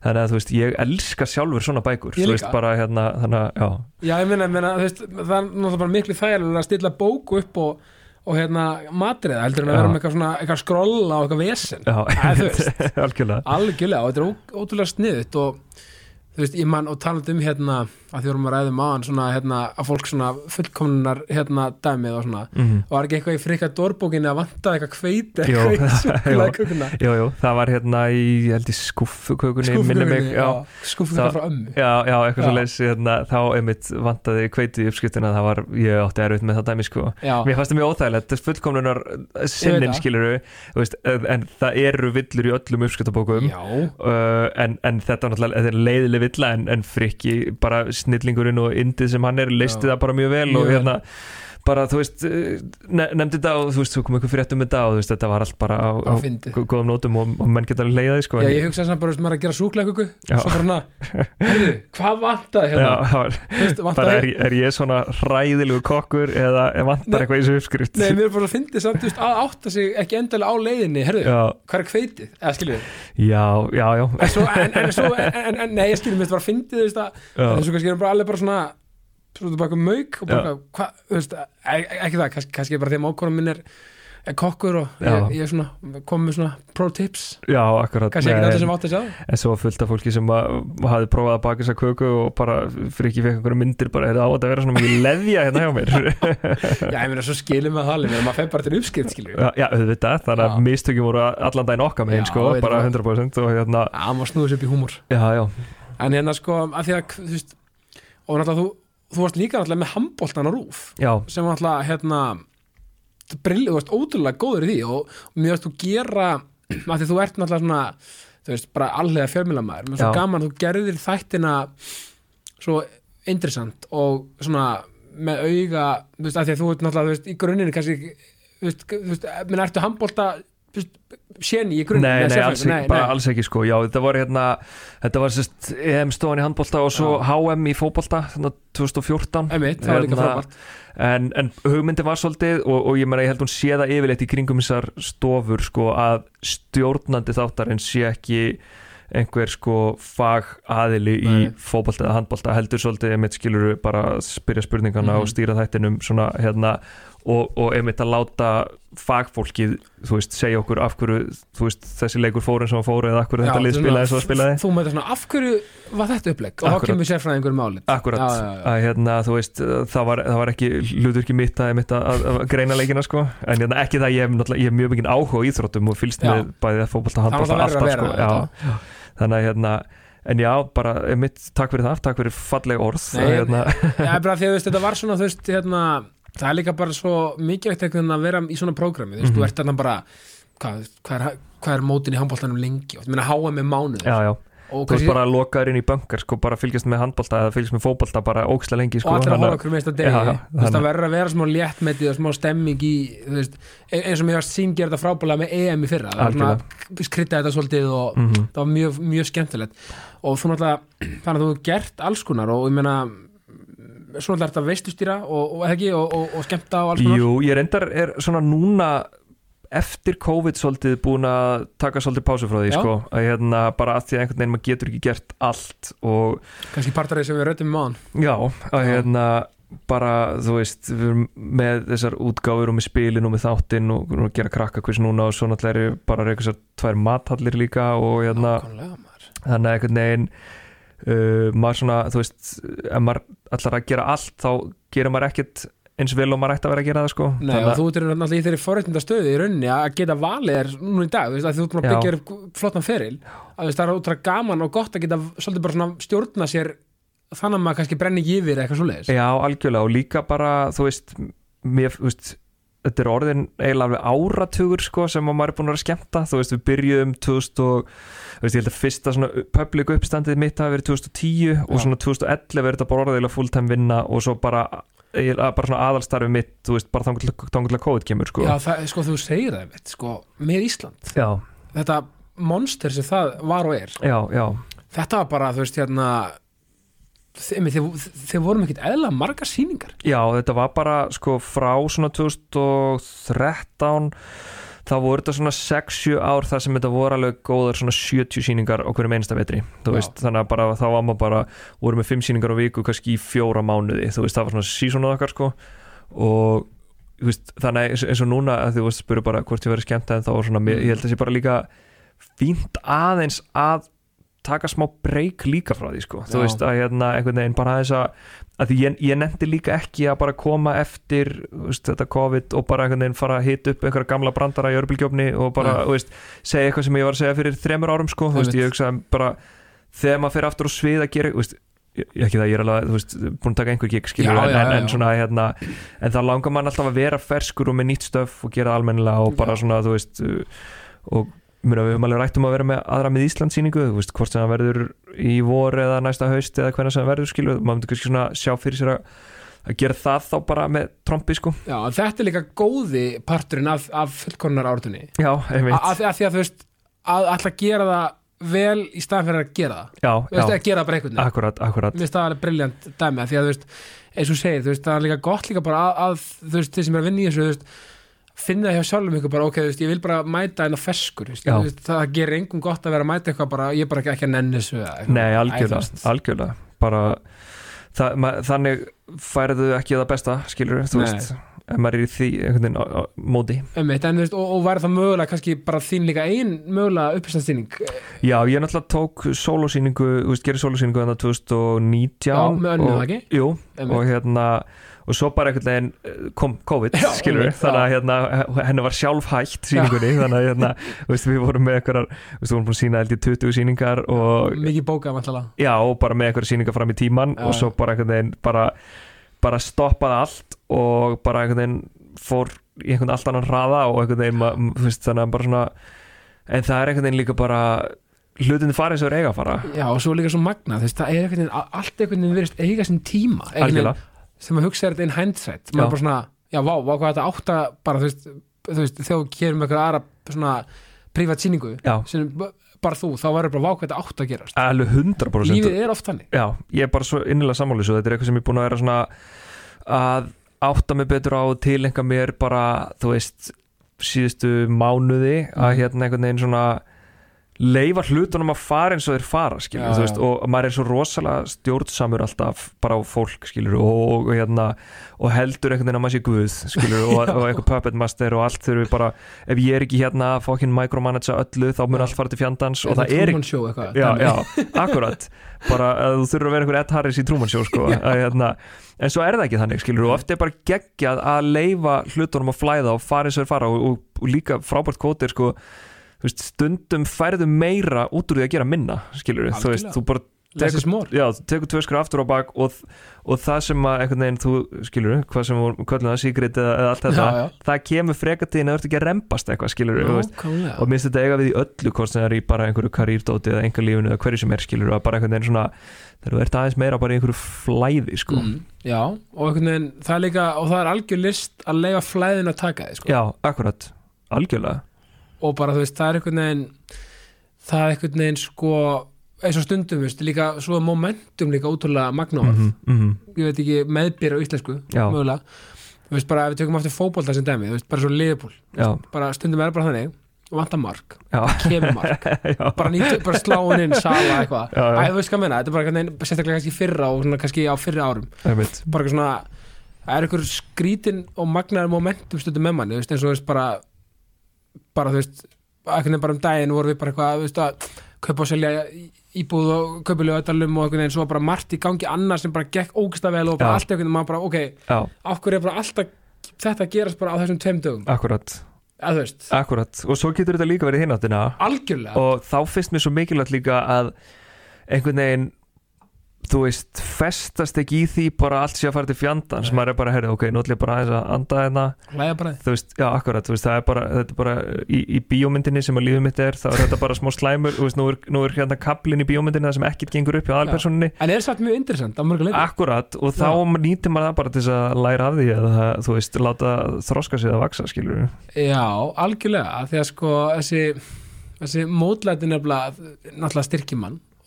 Þannig að, þú veist, ég elska sjálfur svona bækur, þú veist, bara hérna þannig að, já, Já, ég meina, ég meina þú veist, það er og, hérna matriða heldur en að vera með eitthvað svona eitthvað skrolla og eitthvað vesen. (laughs) Algjörlega. Og þetta er ótrúlega sniðut og þú veist, ég man og talandi um hérna að því vorum að ræðum aðan svona hérna að fólk svona fullkomnunar hérna dæmið og svona. Mm var ekki eitthvað í frika dórbókinni að vanta eitthvað hveit (laughs) Jú, jú. það var hérna í, ég held í skuffukökunni, Það- frá ömmu. Já, já, eitthvað svo leys hérna, þá einmitt vantaði kveiti í uppskriftina það var, ég átti erfitt með það dæmi sko. Já, Mér fannst það mjög óþægilegt, fullkomlunar sinnin skiluru veist, en, það eru villur í öllum uppskriftabókum já, uh, en, en þetta var náttúrulega leiðileg villa en, en frikki bara snillingurinn og indið sem hann er listi það bara mjög vel og hérna bara þú veist, ne nefndi þetta og þú veist, þú kom eitthvað frétt um þetta og þú veist, þetta var allt bara á, á, á góðum nótum og, og menn geta leiðaði sko Já, ég hugsaði samt bara, þú veist, maður að gera súklaðköku Já. svo bara heyrðu, hvað vantaði Já, hérna? Þú veist, bara er, er ég svona hræðilegu kokkur eða vantar eitthvað í þessu uppskrift Nei, mér er bara að fyndið samt, þú veist, að átta sig ekki endilega á leiðinni, herðu, já, hvað er kveitið? Eða skilju, já, já, já, en svo, en, en, en, nei, ég skilju, mér bara að fyndið, þú veist, að, já. Svo bara eitthvað mauk og eitthvað, hvað, þú veist, e e ekki það, kannski, kannski bara því að mákona minn er, er kokkur og ég, ég er svona, kom með svona pro tips, já, akkurat kannski ekki allir sem átti að sjá. en svo fullt af fólki sem að, hafi prófað að baka þessa köku og bara fyrir ekki fekk einhverju myndir bara er það á að vera svona mikið leðja hérna hjá mér (laughs) Já, ég meina, svo skilum við það alveg, maður fer bara til uppskrift, skilju. já, já, auðvitað, þannig að mistökjum voru allan daginn okkar megin Já, sko, bara það. 100% og hérna, Já, maður snúður sér upp í húmor. já, já, En hérna, sko, að því að, þú veist, og náttúrulega þú, þú varst líka náttúrulega með handboltan á rúf. já, sem var alltaf hérna brillið, þú veist, ótrúlega góður í því og, mér veist þú gera (clears throat) að því þú ert náttúrulega svona þú veist, bara allega fjölmjölamæður mér er svo gaman, þú gerðir þættina svo interessant og svona með auga þú veist, að því að þú ert náttúrulega, þú veist, í grunninn kannski, þú veist, þú veist menn ertu handbolta séni í grunninn Nei, nei, alls, ekki, bara alls ekki sko Já, þetta var hérna Þetta var sérst EM stofan í handbolta og svo. HM í fótbolta Þannig 2014 Einmitt, það var líka Hérna, frábært en, en hugmyndi var svolítið og, og ég meina ég held hún sé það yfirleitt í kringum þessar stofur sko að stjórnandi þáttarinn sé ekki einhver sko fag aðili í Nei. fótbolta eða handbolta heldur svolítið mitt skilur bara að spyrja spurningana Mhm. og stýra þættinum svona hérna og, og einmitt að láta fagfólkið, þú veist, segja okkur af hverju, þú veist, þessi leikur fór eins og hann fór eða af hverju þetta lið spilaði eins og það spilaði. Þú mætti svona, af hverju var þetta upplegg? Og þá kemur sérfræðingur máli Akkurat, Já, já, já. að hérna, þú veist það var, það var ekki hlutverki mitt að, að, að, að greina leikina sko. En hérna, ekki það, ég hef, ég hef mjög mikið áhuga á íþróttum og fylgst Já. með bæðið að verður að alltaf sko, þannig að hérna en já, bara mitt, takk fyrir það, takk fyrir falleg orð Nei, hérna, Já, bara því að þetta var svona, þú veist, hérna það er líka bara svo mikilvægt veginn að vera í svona prógrami, þú veist, Mhm. þú ert þarna bara hvað, hvað, er, hvað er mótin í handbóltanum lengi? Og þú meina háa með mánuð já, já, og, þú veist bara lokaður inn í böngar sko, bara fylgjast með handbolta eða fylgjast með fótbolta bara ókslega lengi sko, og allir að horfa okkur meist að degi. Já, þú veist, það verður að vera smá léttmetið og smá stemming í, þú veist, e- eins og mér varst sín gera þetta frábælega með EM í fyrra. Það var skritta þetta svolítið og Mhm. það var mjög, mjög skemmtilegt. Og þú náttúrulega, þannig að þú gert alls konar og ég meina svo náttúrulega er þetta veistustýra og, og, ekki, og, og, og skemmta og alls konar? Jú, ég reyndar er svona núna eftir COVID svolítið búin að taka svolítið pásu frá því Já. sko, að hérna bara að því að einhvern veginn maður getur ekki gert allt og kannski partarið sem við röddum máðan já, að hérna bara, þú veist, við erum með þessar útgáfur og með spilin og með þáttinn og, og gera krakka hvers núna og svo náttúrulega er bara eitthvað tvær mathallir líka og hérna þannig að einhvern veginn uh, maður svona, þú veist ef maður ætlar að gera allt þá gerir maður ekkert eins vel og maður ætti að vera að gera það sko. Nei, og þú ert náttúrulega í þeirri forréttinda stöðu í rauninni að geta valið er nú í dag þú veist, að þú ert búin að byggja upp flottan feril að veist, það er útrúlega gaman og gott að geta svolítið bara svona stjórna sér þannig að maður kannski brenni yfir eitthvað svo leiðis Já, algjörlega og líka bara, þú veist mér, þú veist þetta er orðin eiginlega áratugur sko, sem að maður er búin að vera skemmta. Þú veist, við byrjuðum 2000 og veist, ég held að fyrsta svona public uppstandið mitt hafi verið 2010 og Já. svona 2011 er þetta bara orðilega fulltime vinna og svo bara, bara svona aðalstarfi mitt, þú veist, bara að COVID kemur sko. Já, það, sko, þú segir það veit, sko, með Ísland. Já, þetta monster sem það var og er. Já, já, þetta var bara, þú veist, hérna þeir, vorum ekkit eðla margar sýningar. Já, þetta var bara sko frá svona 2013 þá voru þetta svona 6-7 ár þar sem þetta voru alveg góðar svona 70 síningar á hverjum einsta vetri. Þannig að bara þá var maður bara voru með 5 síningar á viku kannski í fjóra mánuði. Veist, það var svona sísónuð okkar sko. Og veist, þannig eins, og núna að þú spuru bara hvort ég verið skemmt en þá var svona, ég held að það sé bara líka fínt aðeins að taka smá breyk líka frá því sko, þú veist, að hérna einhvern veginn bara aðeins að að því ég, ég nefndi líka ekki að bara koma eftir veist, þetta COVID og bara einhvern veginn fara að hita upp einhverja gamla brandara í örbylgjófni og bara, þú veist, segja eitthvað sem ég var að segja fyrir þremur árum, sko, veist, ég hugsa bara, þegar maður fyrir aftur á svið að gera, ekki það, ég er alveg, þú veist, búin að taka einhver gig, skilur, Já, en, já, en, já, en svona, hérna, en það langar mann alltaf að vera ferskur og með nýtt stöf og gera almennilega og bara svona, þú veist, og Muna, við höfum alveg rætt um að vera með aðra með Íslandsýningu þú veist, hvort sem það verður í vor eða næsta haust eða hvernig sem það verður skilur maður myndi kannski svona sjá fyrir sér að, að gera það þá bara með trombi sko. Já, þetta er líka góði parturinn af, af fullkonar ártunni já, einmitt, að því að þú veist að að gera það vel í staðan fyrir að gera það. Já, Þú veist, já. að gera bara einhvern veginn. Akkurat, akkurat. Mér finnst það alveg briljant dæmi af því að þú veist, eins og segir, þú veist, það er líka gott líka bara að, að þú veist, þeir sem er að vinna í þessu þú veist, finna hjá sjálfum ykkur bara, ok, þú veist, ég vil bara mæta en að feskur, þú veist, veist, það gerir engum gott að vera að mæta eitthvað bara, ég er bara ekki, ekki að nenni þessu nei, algjörlega, veist. algjörlega bara það, ma, þannig færðu ekki það besta skilur, þú Nei. Ef maður er í því veginn á, á, móti Einmitt, en, veist, og, og væri það mögulega kannski bara þín líka ein mögulega uppstæðstíning já, ég náttúrulega tók veist, gerir sólosýningu þannig 2019 Já, með önnu, ekki? jú, Einmitt. og hérna og svo bara einhvern veginn eh, kom COVID (laughs) Já, skilur einmitt, þannig að já. hérna, henni var sjálf hægt sýningunni, þannig að hérna, (laughs) veist, við vorum með einhverjar, við vorum búin að sína held í 20 sýningar og mikið bókað vantalega já, og bara með einhverjar sýningar fram í tíman Já, og svo bara einhvern veginn bara, bara stoppaði allt og bara einhvern veginn fór í einhvern allt annan hraða og einhvern veginn, ma- m- þú veist, þannig að bara svona en það er einhvern veginn líka bara hlutinni farið og þeir eiga að fara. Já, og svo líka svo magna, veist, það er einhvern veginn allt einhvern veginn verist eiga sinn tíma. Einhvern veginn, sem að hugsa er þetta in hindsight maður Já. er bara svona, já, vá, vá hvað þetta átt að bara, þú veist, þú veist þegar þú gerum eitthvað aðra svona prívat sýningu já, sem bara þú, þá verður bara vá hvað þetta átt að gerast. Alveg 100% lífið er oft þannig. Já, ég er bara svo innilega sammáli svo þetta er eitthvað sem ég er búin að vera svona að átta mig betur á og tilenga mér bara, þú veist síðustu mánuði að Mhm. hérna einhvern veginn svona leifa hlutunum að fara eins og þeir fara skilur, Já, veist, og maður er svo rosalega stjórnsamur alltaf bara á fólk skilur, og, og, hérna, og heldur einhvern veginn að maður sé guð skilur, og, (laughs) og eitthvað puppet master og allt þurfi bara, ef ég er ekki hérna að fokkin micromanagea öllu, þá mun allt fara til fjandans og það er ekki já, já, akkurat. Bara (laughs) þú þurfur að vera einhver Ed Harris í Truman Show sko, hérna, en svo er það ekki þannig og oft er bara geggjað að leifa hlutunum að flæða og fara eins og þeir fara og, líka frábært kvótir sko, veist, stundum færðu meira út úr því að gera minna skilur, þú veist, þú bara more já, þú tekur tvö skrur aftur á bak og, og það sem að einhvern veginn þú skilur, hvað sem við köllum það secret eða, eða allt þetta, Já, já. það kemur frekar til en það ert ekki að rembast eitthvað skilur, þú og minnst þetta eiga við í öllu er í bara einhverju karýrdóti eða einhver lífinu eða hverju sem er skilur að bara einhvern veginn svona þegar þú ert aðeins meira bara í einhverju flæði sko. mm, Já, og einhvern veginn það er líka, og það er algjör list að leifa flæðin að taka þið sko. já, akkurat, algjörlega og bara þú veist, það er einhvern veginn það er einhvern veginn sko eins og stundum, veist, líka svo momentum líka útrúlega magnáð mm -hmm, ég veit ekki, meðbyr á íslensku mögulega, þú veist bara ef við tökum aftur fótbolta sem dæmi, þú veist, bara svo liðbúl bara stundum er bara þannig, vantar mark kemur mark, (laughs) bara nýtt bara sláin inn, sala eitthvað. Já, já. Æ, þú veist hvað menna, þetta er bara einhvern veginn, sérstaklega kannski fyrra og svona kannski á fyrri árum. Bara svona það er einhver skrítin og magnaður momentum stundum með manni, þú veist, eins og þú veist bara bara þú veist einhvern veginn bara um daginn voru við bara eitthvað þú veist að kaupa og selja íbúð og kaupilega öllum og einhvern veginn svo bara margt í gangi annars sem bara gekk ógsta vel og bara allt einhvern veginn maður bara ok, hverju er bara alltaf þetta gerast bara á þessum tveim dögum? Akkurat, akkurat. Og svo getur þetta líka verið hináttina. Algjörlega. Og þá finnst mér svo mikilvægt líka að einhvern veginn þú veist, festast ekki í því bara allt sé að fara til fjandans Nei. maður er bara, herri, ok, nú ætlum ég bara aðeins að anda hérna. Þú veist, já, akkurat, þú veist, það er bara, þetta er bara í, í bíómyndinni sem að lífið mitt er þá er þetta bara smá slæmur, þú veist, nú er, nú er hérna kaplinn í bíómyndinni það sem ekkert gengur upp hjá aðalpersonunni en er satt mjög interessant á mörguleiti. Akkurat, og þá nýtir maður það bara til að læra af því eða, þú veist, láta þroska sig að vaksa, skilur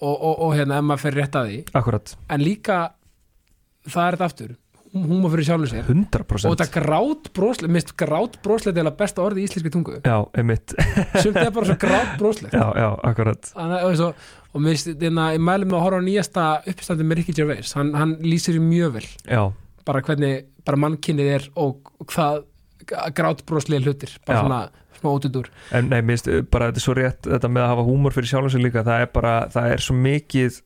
Og, og, og hérna ef maður fer rétt að því. Akkurat, en líka það er þetta aftur húma fyrir sjálfum sér. 100% og þetta grát broslet, mist grát broslet er besta orði í íslenski tungu. Já, einmitt, sumt er bara svo grát broslet já, já, akkurat. Þannig, og, svo, og mist, þarna, ég mælum með að horfa á nýjasta uppstandi með Ricky Gervais. Hann, hann lýsir í mjög vel. Já, bara hvernig bara mannkynnið er og, hvað grát broslega hlutir. Bara Já. svona smá ótudur en nei, minnst, bara þetta er svo rétt þetta með að hafa húmor fyrir sjálfum sig líka það er bara, það er svo mikið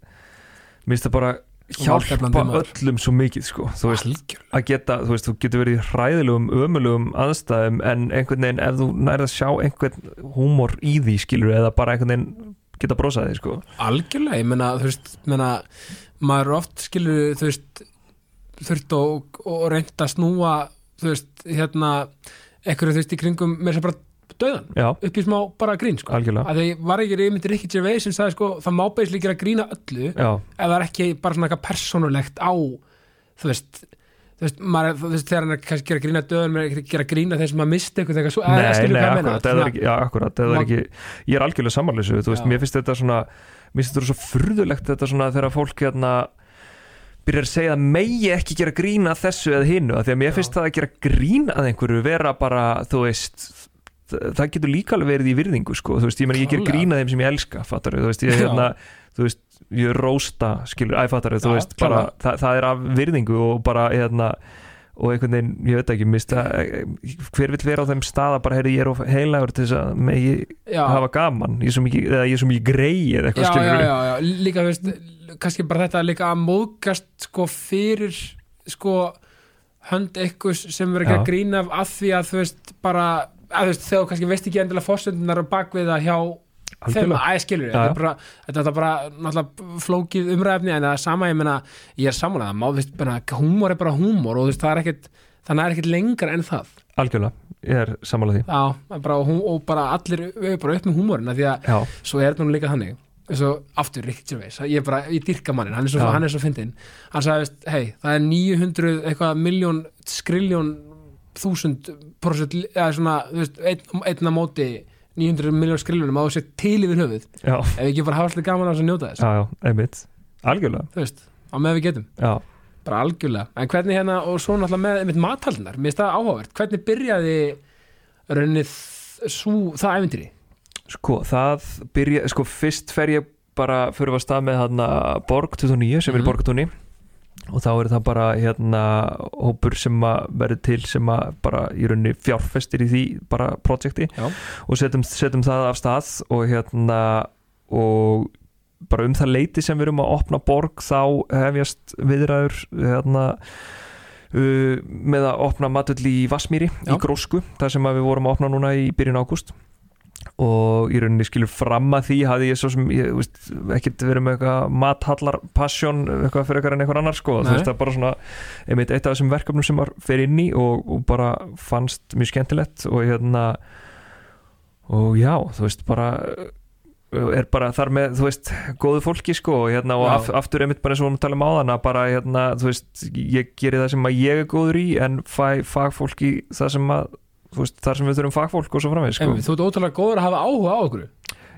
minnst það bara hjálpa öllum svo mikið sko, þú veist, að geta, þú veist, þú getur verið í hræðilegum, ömulegum aðstæðum en einhvern veginn ef þú nærið að sjá einhvern húmor í því skilur eða bara einhvern veginn geta brosað því sko. Algjörlega, ég menna, þú veist menna, maður oft skilur þú veist, þurft og, og reynd að snúa þú veist, hérna ekkur þú veist í kringum þess að bara döðan já, upp í smá bara grín sko. Að því var ekki reymyndir Ricky Gervais sem sagði sko, það má beislega gera grína öllu já, ef það er ekki bara svona eitthvað persónulegt á þú veist þú veist, maður, þú veist, þegar hann er kannski gera grína döðan er ekki gera grína þeir sem að mista eitthvað eitthvað svo, nei, nei, akkurat, eða er ekki, já, akkurat eða er ekki, ég er algjörlega samanleysu þú veist, Já. mér finnst þetta svona mér finnst þetta svo furðulegt þetta svona þegar fólk hérna byrjar að segja að megi ekki gera grína þessu eða hinnu, því að mér finnst það að gera grína að einhverju vera bara, þú veist það getur líka alveg verið í virðingu sko, þú veist, ég meni ég ger grína þeim sem ég elska fattar þú? Veist, ég Já. hérna þú veist, ég rósta, skilur, æfattar þú? Veist, bara, það, það er af virðingu og bara, hérna og einhvern veginn, ég veit ekki, mista hver vill vera á þeim staða bara, heyrði, ég er of heilagur til þess að megi Já. hafa gaman, ég er svo mikið, eða ég er svo mikið greið eða eitthvað já, já, skilur já, já, líka þú veist kannski bara þetta líka að móðgast sko fyrir sko hönd einhvers sem verður ekki að grína af að því að þú veist bara að þú veist þegar þú kannski veist ekki endilega fórsendunar á bakvið það hjá þeim. Algjörlega. að skilur þetta er bara, þetta er bara náttúrulega flókið umræfni en það er sama ég meina ég er samanlega, má þú veist bara húmor er bara húmor og þú veist það er ekkit þannig er ekkit lengra en það. Algjörlega, ég er sammálað því. Já, bara, og, og bara allir við erum bara upp með húmorina því að já, svo er þetta nú líka þannig og aftur Ricky Gervais ég, bara, ég dyrka mannin, hann er svo, er svo fyndinn. Hann sagði, hei, það er 900 eitthvað miljón skriljón þúsund eða svona, þú veist, einn, einn á móti 900 miljón skriljónum að þú sér til yfir höfuð. Já, ef ekki bara hafa svolítið gaman að þess að njóta þess. Já, já, einmitt. Algjörlega, þú veist, á með við getum. Já, bara algjörlega, en hvernig hérna og svo náttúrulega með einmitt mathaldunar, mér finnst það áhugavert. Hvernig byrjaði rauninni það æventýri Sko, það byrja, sko, fyrst fer ég bara fyrir að stað með hérna Borg 29 sem er Mhm. í Borgatúni og þá er það bara hérna hópur sem að verður til sem að bara í rauninni fjárfestir í því bara projekti Já. og setjum, setjum það af stað og hérna og bara um það leiti sem við erum að opna Borg þá hefjast viðræður hérna uh, með að opna matöll í Vassmýri Já. í Grósku, það sem við vorum að opna núna í byrjun ágúst og í rauninni skilur fram að því hafði ég svo sem, ég veist, ekkert verið með eitthvað mathallar passion eitthvað fyrir eitthvað en eitthvað annar sko, Nei. þú veist það er bara svona einmitt eitt af þessum verkefnum sem var fyrir inn í og, og bara fannst mjög skemmtilegt og hérna og já, þú veist bara er bara þar með, þú veist, góðu fólki sko og hérna og af, aftur einmitt bara eins og við vorum að tala um áðan að bara hérna, þú veist, ég geri það sem að ég er góður í en fæ fagfólki það sem að, veist, þar sem við þurfum fagfólk og svo framvegis sko. Þú ert ótrúlega góður að hafa áhuga á okkur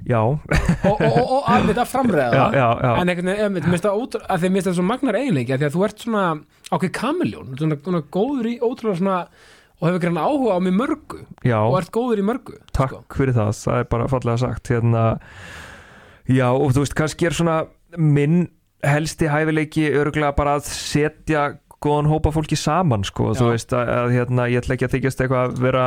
Já, og, að þetta framræða (laughs) já, það já, já. en einhvern veginn, mér finnst það mér finnst það svo magnar eiginleiki því að þú ert svona ákveð kamiljón, svona, svona góður í ótrúlega svona og hefur greina áhuga á mig mörgu já. og ert góður í mörgu Takk sko. fyrir það, það er bara fallega sagt hérna, já og þú veist kannski er svona minn helsti hæfileiki örgulega bara að setja góðan hópa fólki saman sko, þú veist að, að hérna, ég ætla ekki að þykjast eitthvað að vera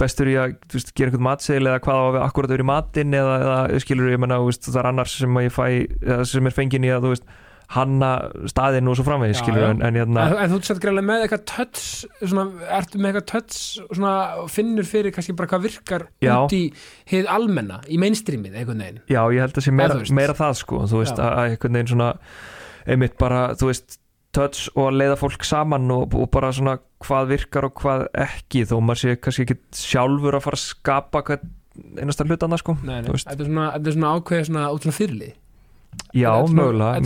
bestur í að veist, gera eitthvað matseil eða hvað á að við akkurat verið í matinn eða, eða skilur ég menna, það er annars sem ég fæ sem er fengin í að þú veist hanna staðinn og svo framvegis Já, skilur já. en, en hérna en, en þú ert greinlega með eitthvað touch svona, ertu með eitthvað touch svona, og finnur fyrir kannski bara hvað virkar Já. út í hið almenna í mainstreamið einhvern veginn? Já, ég held að sé meira, meira það sko, þú veist, að einhvern veginn svona einmitt bara, þú veist touch og að leiða fólk saman og, og bara svona hvað virkar og hvað ekki þó maður sé kannski ekki sjálfur að fara að skapa einasta sko nei. Þú veist. Þetta er svona, er svona ákveð svona út svona fyrirlið Já, (laughs) mögulega,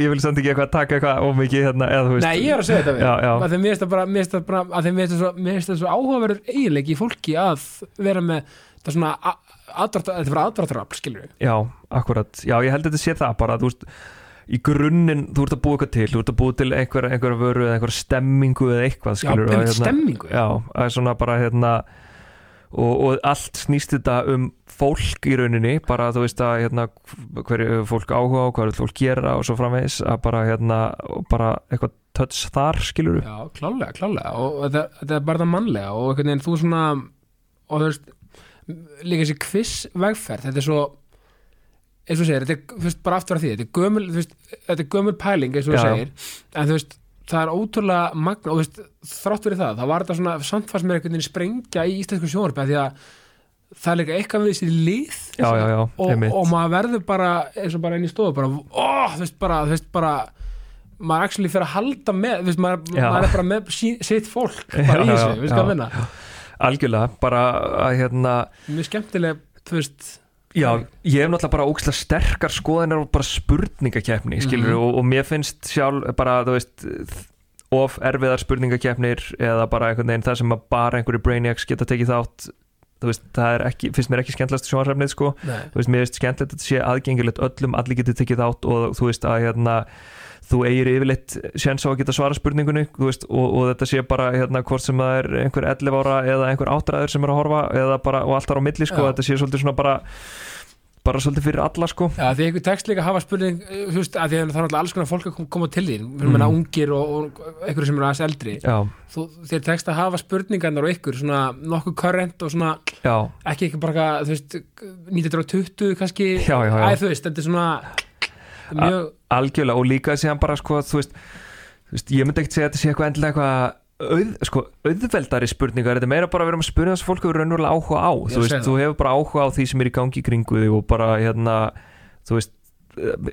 ég, vil samt ekki eitthvað taka eitthvað of mikið hérna, eða Nei, ég er að segja þetta við. Já, já. að þeim mér finnst það bara, að þeim mér finnst það svo, áhugaverður eiginleiki í fólki að vera með það svona a- aðdrátt, þetta bara aðdráttarafl, skilur við Já, akkurat, já ég held að þetta sé það bara, þú veist í grunninn, þú ert að búa eitthvað til þú ert að búa til einhver, einhver vöru eða einhver stemmingu eða eitthvað, Já, skilur einmitt stemmingu. Já, það er svona bara hérna og, og allt snýst þetta um fólk í rauninni, bara þú veist að hérna, hverju fólk áhuga á er fólk gera og svo framvegis að bara hérna, og bara eitthvað touch þar skilur Já, klálega, klálega og þetta, er bara það mannlega og einhvern veginn þú svona og þú veist, líka þessi quiz vegferð, þetta er svo eins og segir, þetta er veist, bara aftur að því, þetta er gömul veist, þetta er gömul pæling eins og Já. segir en þú veist, það er ótrúlega magna og þú veist, þrátt fyrir það, þá var þetta svona samt fannst mér einhvern veginn sprengja í íslensku sjónvarpi af því að það er líka eitthvað við þessi lið Já, já, já, og, og maður verður bara eins og bara inn í stofu bara, ó, þú veist bara, þú veist bara maður actually fyrir að halda með þú veist, maður, maður er bara með sitt fólk bara í þessu, við veist hvað að minna Algjörlega, bara að hérna mjög skemmtileg, þú veist Já, ég hef náttúrulega bara ógæslega sterkar skoðanir og bara spurningakeppni, skilur Mhm. og, og mér finnst sjálf bara, þú veist of erfiðar spurningakeppnir eða bara einhvern veginn það sem bara einhverju brainiacs geta tekið þátt þú veist, það er ekki, finnst mér ekki skemmtilegast sjónarefnið sko, Nei. þú veist, mér finnst skemmtilegt að þetta sé aðgengilegt öllum, allir getur tekið þátt og þú veist að hérna þú eigir yfirleitt séns á að geta svara spurningunni þú veist, og, og þetta sé bara hérna hvort sem það er einhver 11 ára eða einhver áttræður sem er að horfa eða bara, og allt þar á milli sko, Já. þetta sé svolítið svona bara bara svolítið fyrir alla sko Já, því einhver tekst líka hafa spurning eh, þú veist, að því að það er alls konar fólk að kom- koma til þín erum Mm. mm. ungir og, og einhverju sem eru aðeins eldri þú, þér tekst að hafa spurningarnar og ykkur svona nokkuð current og svona já, ekki ekki bara, þú veist 1920 kannski Já, já, já. Æ, þú veist, þetta er svona mjög algjörlega og líka síðan bara sko, þú veist, þú veist ég myndi ekkert segja að þetta sé eitthvað endilega eitthvað auð, sko, auðveldari spurningar, þetta er meira bara að vera með spurningar sem fólk hefur raunverulega áhuga á. Þú veist, þú hefur bara áhuga á því sem er í gangi kringu þig og bara hérna þú veist,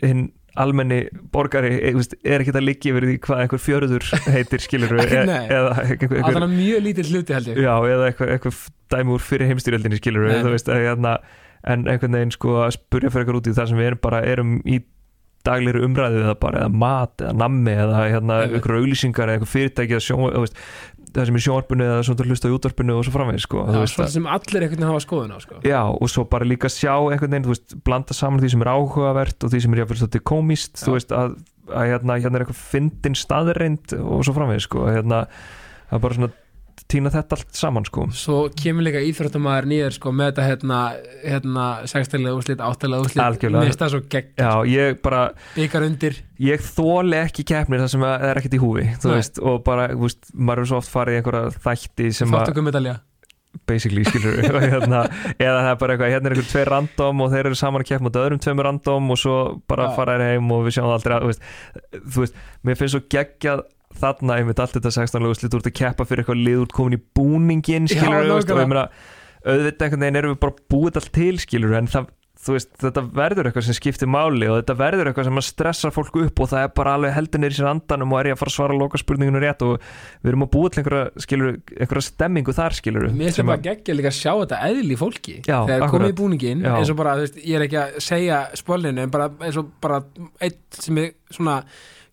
hinn almenni borgari, e, þú veist, er ekkert að liggja yfir því hvað einhver fjöruður heitir skilur (laughs) Nei. eða einhver, einhver, er mjög lítill hluti held ég. Já, eða eitthvað, eitthvað dæmi úr fyrir heimstyrjöldinni skilur að, hérna, en einhvern veginn sko að spurja fyrir eitthvað út í það sem við erum bara erum í daglegri umræðu eða bara eða mat eða nammi eða hérna einhver auglýsingar eða einhver fyrirtæki eða sjón, veist, það sem er í sjónvarpinu eða svona hlusta í útvarpinu og svo framvegis sko, veist, svona sem allir einhvern veginn hafa skoðun á sko. Já, og svo bara líka sjá einhvern veginn, veist, blanda saman því sem er áhugavert og því sem er jáfnvel svolítið komist, Já. þú veist, að, að hérna, hérna er eitthvað fyndin staðreind og svo framvegis, sko, hérna, það er bara svona týna þetta allt saman sko Svo kemur líka íþróttamæður nýður sko með þetta hérna, hérna sextilega úslit, áttalega úslit Algjörlega. Það svo gegn, Já, ég bara, byggar undir ég þóli ekki keppnir þar sem að það er ekkert í húfi þú Nei. veist, og bara, þú veist, maður er svo oft farið í einhverja þætti sem að Þáttökum medalja basically skilur (laughs) og hérna, eða það er bara eitthvað, hérna er einhver tvei random og þeir eru saman að keppa mot öðrum tveimur random og svo bara Já. fara þér heim og við sjáum það aldrei að, þú veist, þú veist, mér finnst svo geggjað þarna, veit allt þetta 16 löguslit úr að keppa fyrir eitthvað lið út komin í búningin Já, skilur, þú veist, og ég meina auðvitað einhvern veginn erum við bara búið allt til skilur, en það þú veist, þetta verður eitthvað sem skiptir máli og þetta verður eitthvað sem að stressa fólk upp og það er bara alveg heldur neyri sér andanum og er ég að fara að svara loka spurningunum rétt og við erum að búa til einhverja, skilur, einhverja stemmingu þar skilur Mér finnst bara geggja líka að sjá þetta eðli í fólki. Já, Þegar komið í búningin Já. eins og bara, þú veist, ég er ekki að segja spólinu en bara eins og bara eitt sem er svona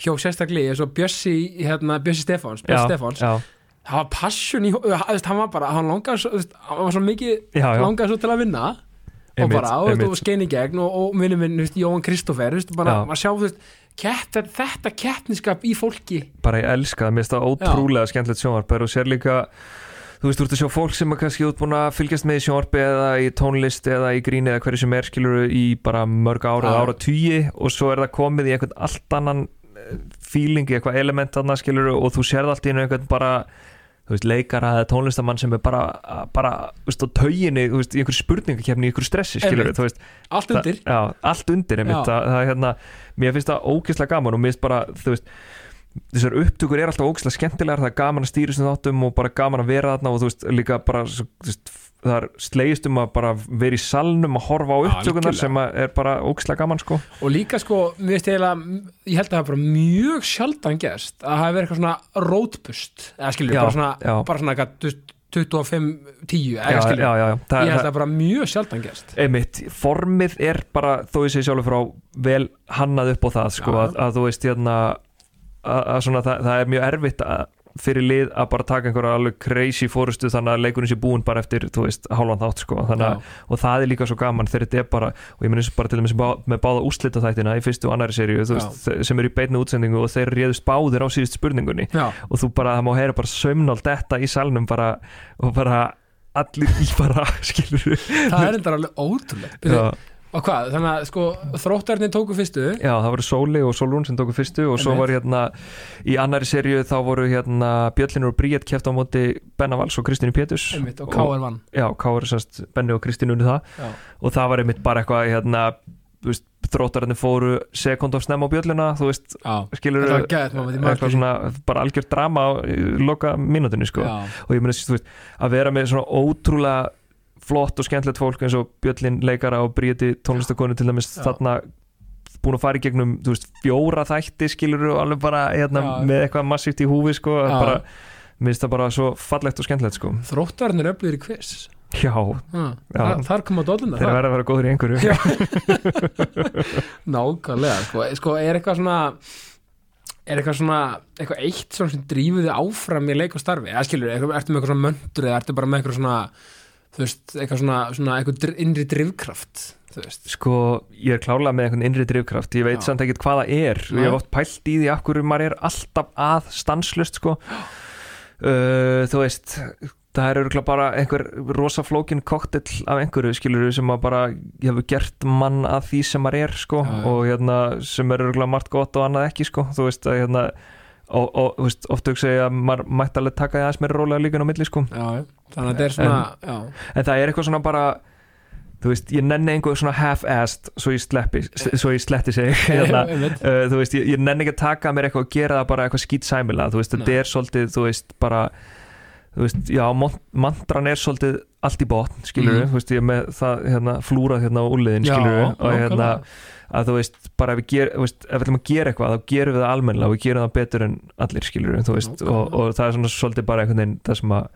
hjó sérstaklega eins og Bjössi, hérna, Bjössi Stefáns Bjössi Stefáns, það var passion í, hann var bara, hann langaði svo, hann var svo mikið langaði svo til að vinna og Einmitt, bara, og, þú skein í gegn og, og minni minn, þú veist, bara að sjá, kepp, þetta keppniskap í fólki. Bara ég elska það, mér finnst það ótrúlega skemmtilegt sjónvarp og sér líka þú veist, þú ert að sjá fólk sem er kannski útbúin að fylgjast með í sjónvarpi eða í tónlist eða í gríni eða hverju sem er skilur í bara mörg ára eða ára tugi og svo er það komið í einhvern allt annan feeling í eitthvað element annað skilur og þú sérð allt í einu einhvern bara veist, leikara eða tónlistamann sem er bara, bara veist, á tauginni, í einhverju spurningakefni í einhverju stressi, skilur veist, allt undir. Það, já, allt undir það, það hérna mér finnst það ógeðslega gaman og mér finnst bara þú veist, þessar upptökur er alltaf ógeðslega skemmtilegar, það er gaman að stýra sem þáttum og bara gaman að vera þarna og þú veist, líka bara þú veist, það er slegist um að bara vera í salnum að horfa á upptökunar sem er bara ógeðslega gaman sko. Og líka sko, eiginlega ég held að það er bara mjög sjaldan gerst að það hafi verið eitthvað svona rótbust eða skilur, Já, bara svona, já. bara svona eitthvað, þú veist, 25, 10 já, eða skilur, já, ég held að það er bara mjög sjaldan gerst. Einmitt, formið er bara þó ég segi sjálfur frá vel hannað upp á það sko, að, að þú veist hérna að, að svona, það, það er mjög erfitt að fyrir lið að bara taka einhverja alveg crazy fórustu þannig að leikurinn sé búinn bara eftir, þú veist, hálfan þátt sko. Að, og það er líka svo gaman þegar þetta er bara og ég minn eins og bara til dæmis með báða úslita þættina í fyrstu og annari þe- sem eru í beinni útsendingu og þeir réðust báðir á síðust spurningunni. Já, og þú bara, það má heyra bara saumnál detta í salnum bara, og bara allir í bara, (laughs) skilur það er enda alveg ótrúlega og hvað, þannig að sko þróttarnir tóku fyrstu? Já, það voru Sóli og Sólrún sem tóku fyrstu og svo Einmitt. var hérna í annari serju þá voru hérna Bjöllinur og Bríett kæft á móti Benna Vals og Kristínu Pétus einmitt, og K.R. vann. Já, Káur sérst Benni og Kristínu unni það. Já, og það var einmitt bara eitthvað hérna, þróttararnir fóru sekund of snemma á Bjöllina, þú veist já. skilur eitthvað svona, bara algjör drama á loka mínútunni sko. Já, og ég meina, að vera með svona ótrúlega flott og skemmtilegt fólk eins og Bjöllin leikara og Bríti tónlistakonu til dæmis Já. þarna búin að fara í gegnum, veist, fjóra þætti skilur og alveg bara hérna, Já. með eitthvað massíft í húfi sko, bara, mér finnst það bara svo fallegt og skemmtilegt sko. Þróttarnir öflugir í quiz. Já, já, Já. þar, þar koma dolluna þeir verða að vera góður í einhverju. (laughs) Nákvæmlega sko, sko er eitthvað svona er eitthvað svona eitthvað eitt sem drífur þig áfram í leik og starfi? Eða skilur, ertu með eitthvað svona möndur eða ertu bara með eitthvað svona þú veist, eitthvað svona, svona eitthvað innri veist sko, ég er klálega með einhvern innri drifkraft ég veit Já. samt ekkert hvað það er Nei. ég hef oft pælt í því af hverju maður er alltaf að stanslust sko uh, þú veist það er örgulega bara einhver rosa flókin koktill af einhverju skilur sem að bara hefur gert mann að því sem maður er sko já. og hérna sem er örgulega margt gott og annað ekki sko þú veist að hérna og, og veist, oft hugsa ég að maður mætti alveg taka því aðeins meira rólega líka á milli sko. Já, þannig að þetta er svona já, en það er eitthvað svona bara þú veist, ég nenni einhver svona half-assed svo ég sleppi, svo ég sletti sig (laughs) hérna, uh, þú veist, ég, ég nenni ekki að taka mér eitthvað og gera það bara eitthvað skýt sæmila þú veist, þetta er svolítið, þú veist, bara þú veist, já, mantran er svolítið allt í botn, skilur Mhm. þú veist, ég með það, hérna, flúrað hérna á úliðin, skilur og hérna, nákvæmlega. Að þú veist, bara ef við, ger, veist, ef við ætlum að gera eitthvað, þá gerum við það almennilega og við gerum það betur en allir, skilur þú veist, og, Nákvæmlega. og það er svona svolítið bara einhvern veginn það sem að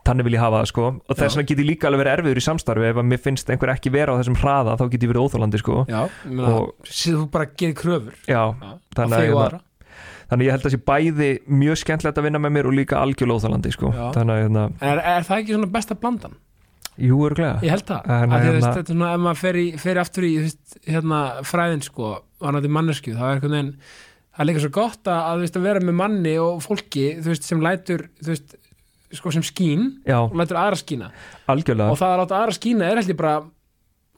þannig vil ég hafa það sko og þess vegna get ég líka alveg verið erfiður í samstarfi ef að mér finnst einhver ekki vera á þessum hraða þá get ég verið óþólandi sko já, Og- síðan þú bara gerir kröfur já, já, Þannig að og hérna- þannig ég held að sé bæði mjög skemmtilegt að vinna með mér og líka algjörlega óþólandi sko Já. þannig að hérna, er, er það ekki svona besta blandan? Jú örglega Ég held það, En, að hérna- þetta er svona ef maður fer, í, fer aftur í veist, hérna, fræðin sko, varnandi mannesku það er veginn, það er líka svo gott að, að, veist, að vera með manni og fólki veist, sem lætur sko, sem skín já, og lætur aðra skína. Algjörlega. Og það að láta aðra skína er held ég bara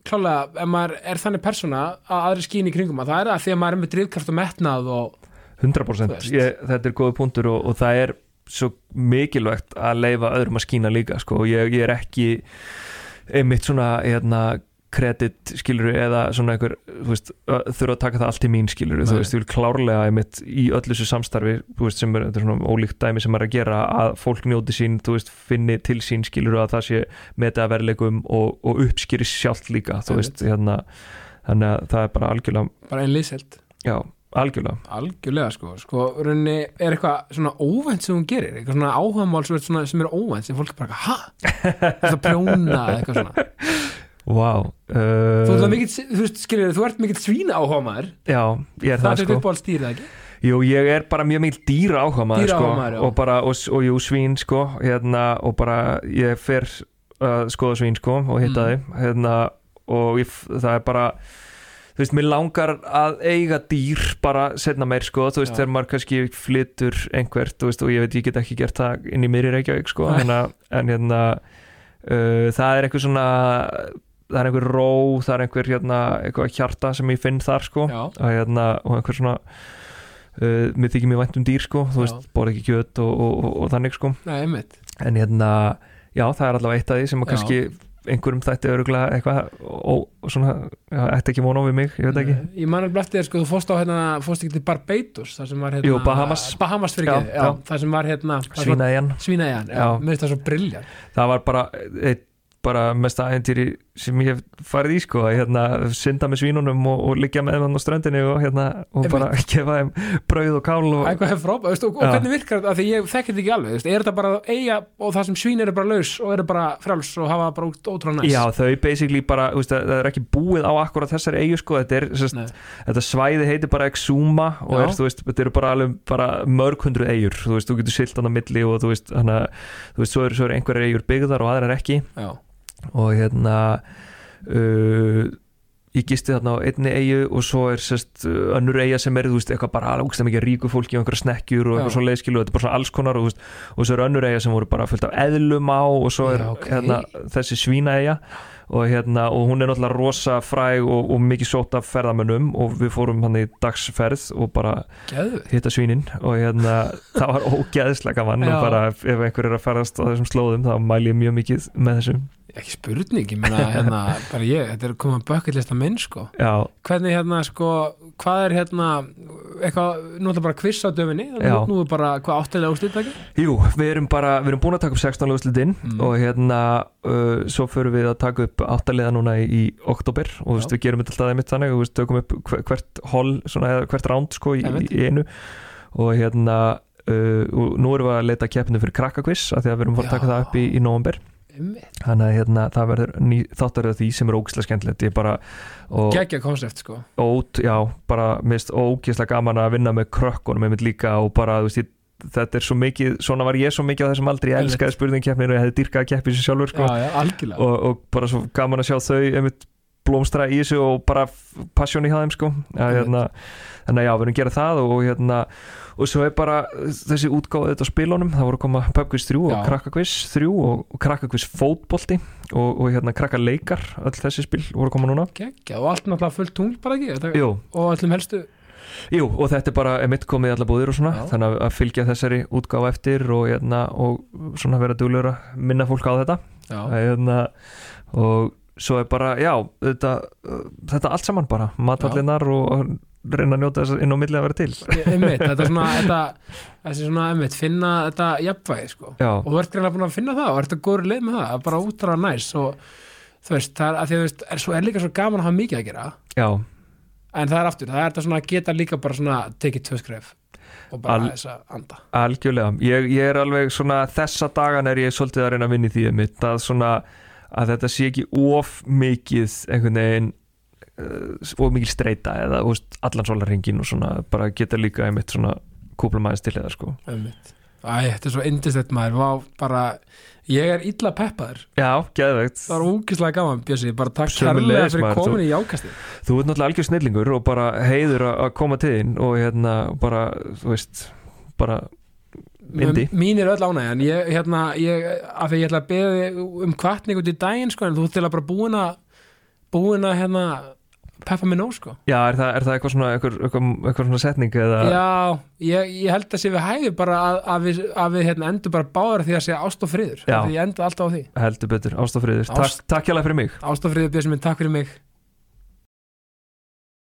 klálega, ef maður er þannig persóna að aðri skín í kringum að það er það því að maður er með drifkraft og metnað og 100% Þú veist. ég, þetta er góði punktur og, og það er svo mikilvægt að leifa öðrum að skína líka sko. ég, ég er ekki einmitt svona hérna, kredit skilur eða svona einhver þú veist, þurfa að taka það allt í mín skilur þú veist, ég vil klárlega einmitt í öllu þessu samstarfi þú veist, sem er, er svona ólíkt dæmi sem er að gera að fólk njóti sín, þú veist, finni til sín skilur að það sé metið að verleikum og, og uppskýri sjálft líka þú veist, hérna. Þannig að það er bara algjörlega, bara einn liðselt já, algjörlega. Algjörlega sko, sko rauninni er eitthvað svona óvænt sem hún gerir eitthvað svona áhagamál sem er, svona, sem er óvænt sem fólk er bara, hæ? Prjóna eða eitthvað svona? Þú, uh, ert mikill, þú veist, skiljur, þú ert mikill svína áhamaður Já, ég er Það það, er þetta sko. upp á alls dýrið, ekki? Jú, ég er bara mjög mikil dýra áhuga maður sko, og bara, og, og jú, svín sko, hérna, og bara ég fer að skoða svín sko og hitta Mm. þau, hérna og ég, það er bara þú veist, mér langar að eiga dýr bara setna meir sko, þú veist, þegar maður kannski flytur einhvert, þú veist, og ég veit, ég get ekki gert það inn í í Reykjavík sko, Nei. hérna, en hérna uh, það er eitthvað svona það er einhver ró, það er einhver hérna, eitthvað hjarta sem ég finn þar sko. Og, hérna, og einhver svona uh, mér þykir mér vænt um dýr sko. Þú veist, borða ekki kjöt og, og, og, þannig sko. Nei, en hérna, já, það er allavega eitt af því sem að Já. kannski einhverjum þætti öruglega eitthvað og, svona, ætti ekki móna við mig ég veit ekki, Ég man alveg eftir sko, þú fórst á hérna, fórst ekki til Barbados, það sem var hérna Jú, Bahamas. Bahamas fyrir Já, já, já. það sem var hérna svínaðjan Svínaeyjan, já, mér finnst það svo brilljant það var bara eitt bara mesta æntýri sem ég farið í sko að hérna, synda með svínunum og, og liggja með þeim á ströndinni og, hérna, og bara (laughs) gefa þeim brauð og kál og, og, hvernig virkar þetta, því ég þekki þetta ekki alveg, veist, er þetta bara að eiga og það sem svín eru bara laus og eru bara frjáls og hafa bara út- ótrúlega næs? Já, þau basically bara, veist, það er ekki búið á akkurat þessari eigu sko, þetta er, Nei. þetta svæði heitir bara Exuma og er, veist, þetta eru bara, bara mörg hundru eigur, þú þú getur silt hann á milli og þú veist, hana, þú veist, svo eru, eru einhverjar eigur byggðar og aðrar ekki. Já, og hérna uh, ég gisti þarna á einni eigu og svo er sérst uh, önnur eiga sem er, þú veist, eitthvað bara alveg mikið ríku fólki og einhverja snekkjur og eitthvað svo leiðskilu og þetta er bara svona alls konar og, þú veist, og svo er önnur eiga sem voru bara fullt af eðlum á og svo er Já, ok. hérna, þessi svína eiga og, hérna, og hún er náttúrulega rosa fræg og, og mikið sótt af ferðamönnum og við fórum hann í dagsferð og bara geðu hitta svínin og hérna (laughs) það var ógeðslega Já. og bara ef einhver er að ferðast á þessum slóðum þá mæli ég mjög mikið með þessum Ekki spurning, ég meina, hérna, bara ég, þetta er komað bökkillista minn, sko. Já, Hvernig, hérna, sko, hvað er, hérna, eitthvað, nú er það bara kviss á döfinni nú, er bara, hvað áttilega úrslit ekki? Jú, við erum bara, við erum búin að taka upp 16 lögslitinn Mm. og hérna uh, svo förum við að taka upp áttaliða núna í, í oktober og þú veist, við gerum þetta alltaf einmitt þannig og við veist, tökum upp hver- hvert hol, svona, hvert ránd sko í, í einu. Og hérna uh, og nú erum við að leita keppinu fyrir krakkakviss af því að við erum að að taka það upp í, í november. Þannig að hérna, það verður þáttaröð því sem er ógislega skemmtilegt. Gekkja konsept, sko. Ót, já, bara mist ógislega gaman að vinna með krökkunum einmitt líka og bara, þú veist, þetta er svo mikið svona var ég svo mikið á þessum aldrei ég elskaði spurningkeppnir og ég hefði dýrkað að keppi sér sjálfur sko, Já, já, og, og bara svo gaman að sjá þau einmitt blómstra í þessu og bara passion í þeim sko. Hérna, þannig að já, við erum að gera það og hérna, og svo er bara þessi útgáð þetta á spilunum, það voru að koma pubquiz 3 og Já. krakkakviss 3 og, krakkakviss fótbolti og, og hérna krakkaleikar öll þessi spil voru að koma núna. Gekkja, og allt náttúrulega fullt tungl bara ekki og öllum helstu. Jú, og þetta er bara mitt komið í alla búðir og svona, Já. þannig að- fylgja þessari útgáfa eftir og, hérna, og svona vera duglur að minna fólk á þetta. Hérna, og svo er bara, já, þetta, þetta allt saman bara, matvallinar og, og reyna að njóta þess inn á milli að vera til. Einmitt, þetta er svona þetta, þessi svona, einmitt, finna þetta jafnvægi, sko. Og þú ert greinlega búin að finna það og ert að góður leið með það, bara útráða næs og þú veist, það er, að því að þú veist, er, svo er líka svo gaman að hafa mikið að gera. Já, en það er aftur, það er þetta svona að geta líka bara svona tekið tvö skref og bara Al- þess að anda. Algjörlega. Ég, ég er alveg svona, þessa dagan er ég svolítið að reyna að vinna í því að að þetta sé ekki of mikið einhvern veginn uh, of mikil streyta eða úst, allan sólarringin og svona bara geta líka einmitt svona kúpla maður til eða sko. Einmitt. Æ, þetta er svo indislegt maður. Vá, bara, ég er illa peppaður. Já, geðveikt. Það var úkislega gaman, Bjössi, bara takk kærlega fyrir maður, komin í jákasti Þú ert náttúrulega algjör snillingur og bara heiður að að koma til þín og hérna bara, þú veist bara Indi. mín er öll ánægja en ég, hérna, ég, af því ég ætla að beða um kvartning út í daginn sko, en þú til að bara búin að búin að hérna peppa mig nóg sko. Já, er það, er það eitthvað svona eitthvað, eitthvað, eitthvað svona setning eða? Já, ég, ég held að sé við hæfi bara að, að við, að við hérna, endur bara báður því að segja ást og friður. Já. Því ég enda alltaf á því. Heldur betur, ástafriður Ást- Takk, takk hjá fyrir mig. Ást og friður, Björnsson minn, takk fyrir mig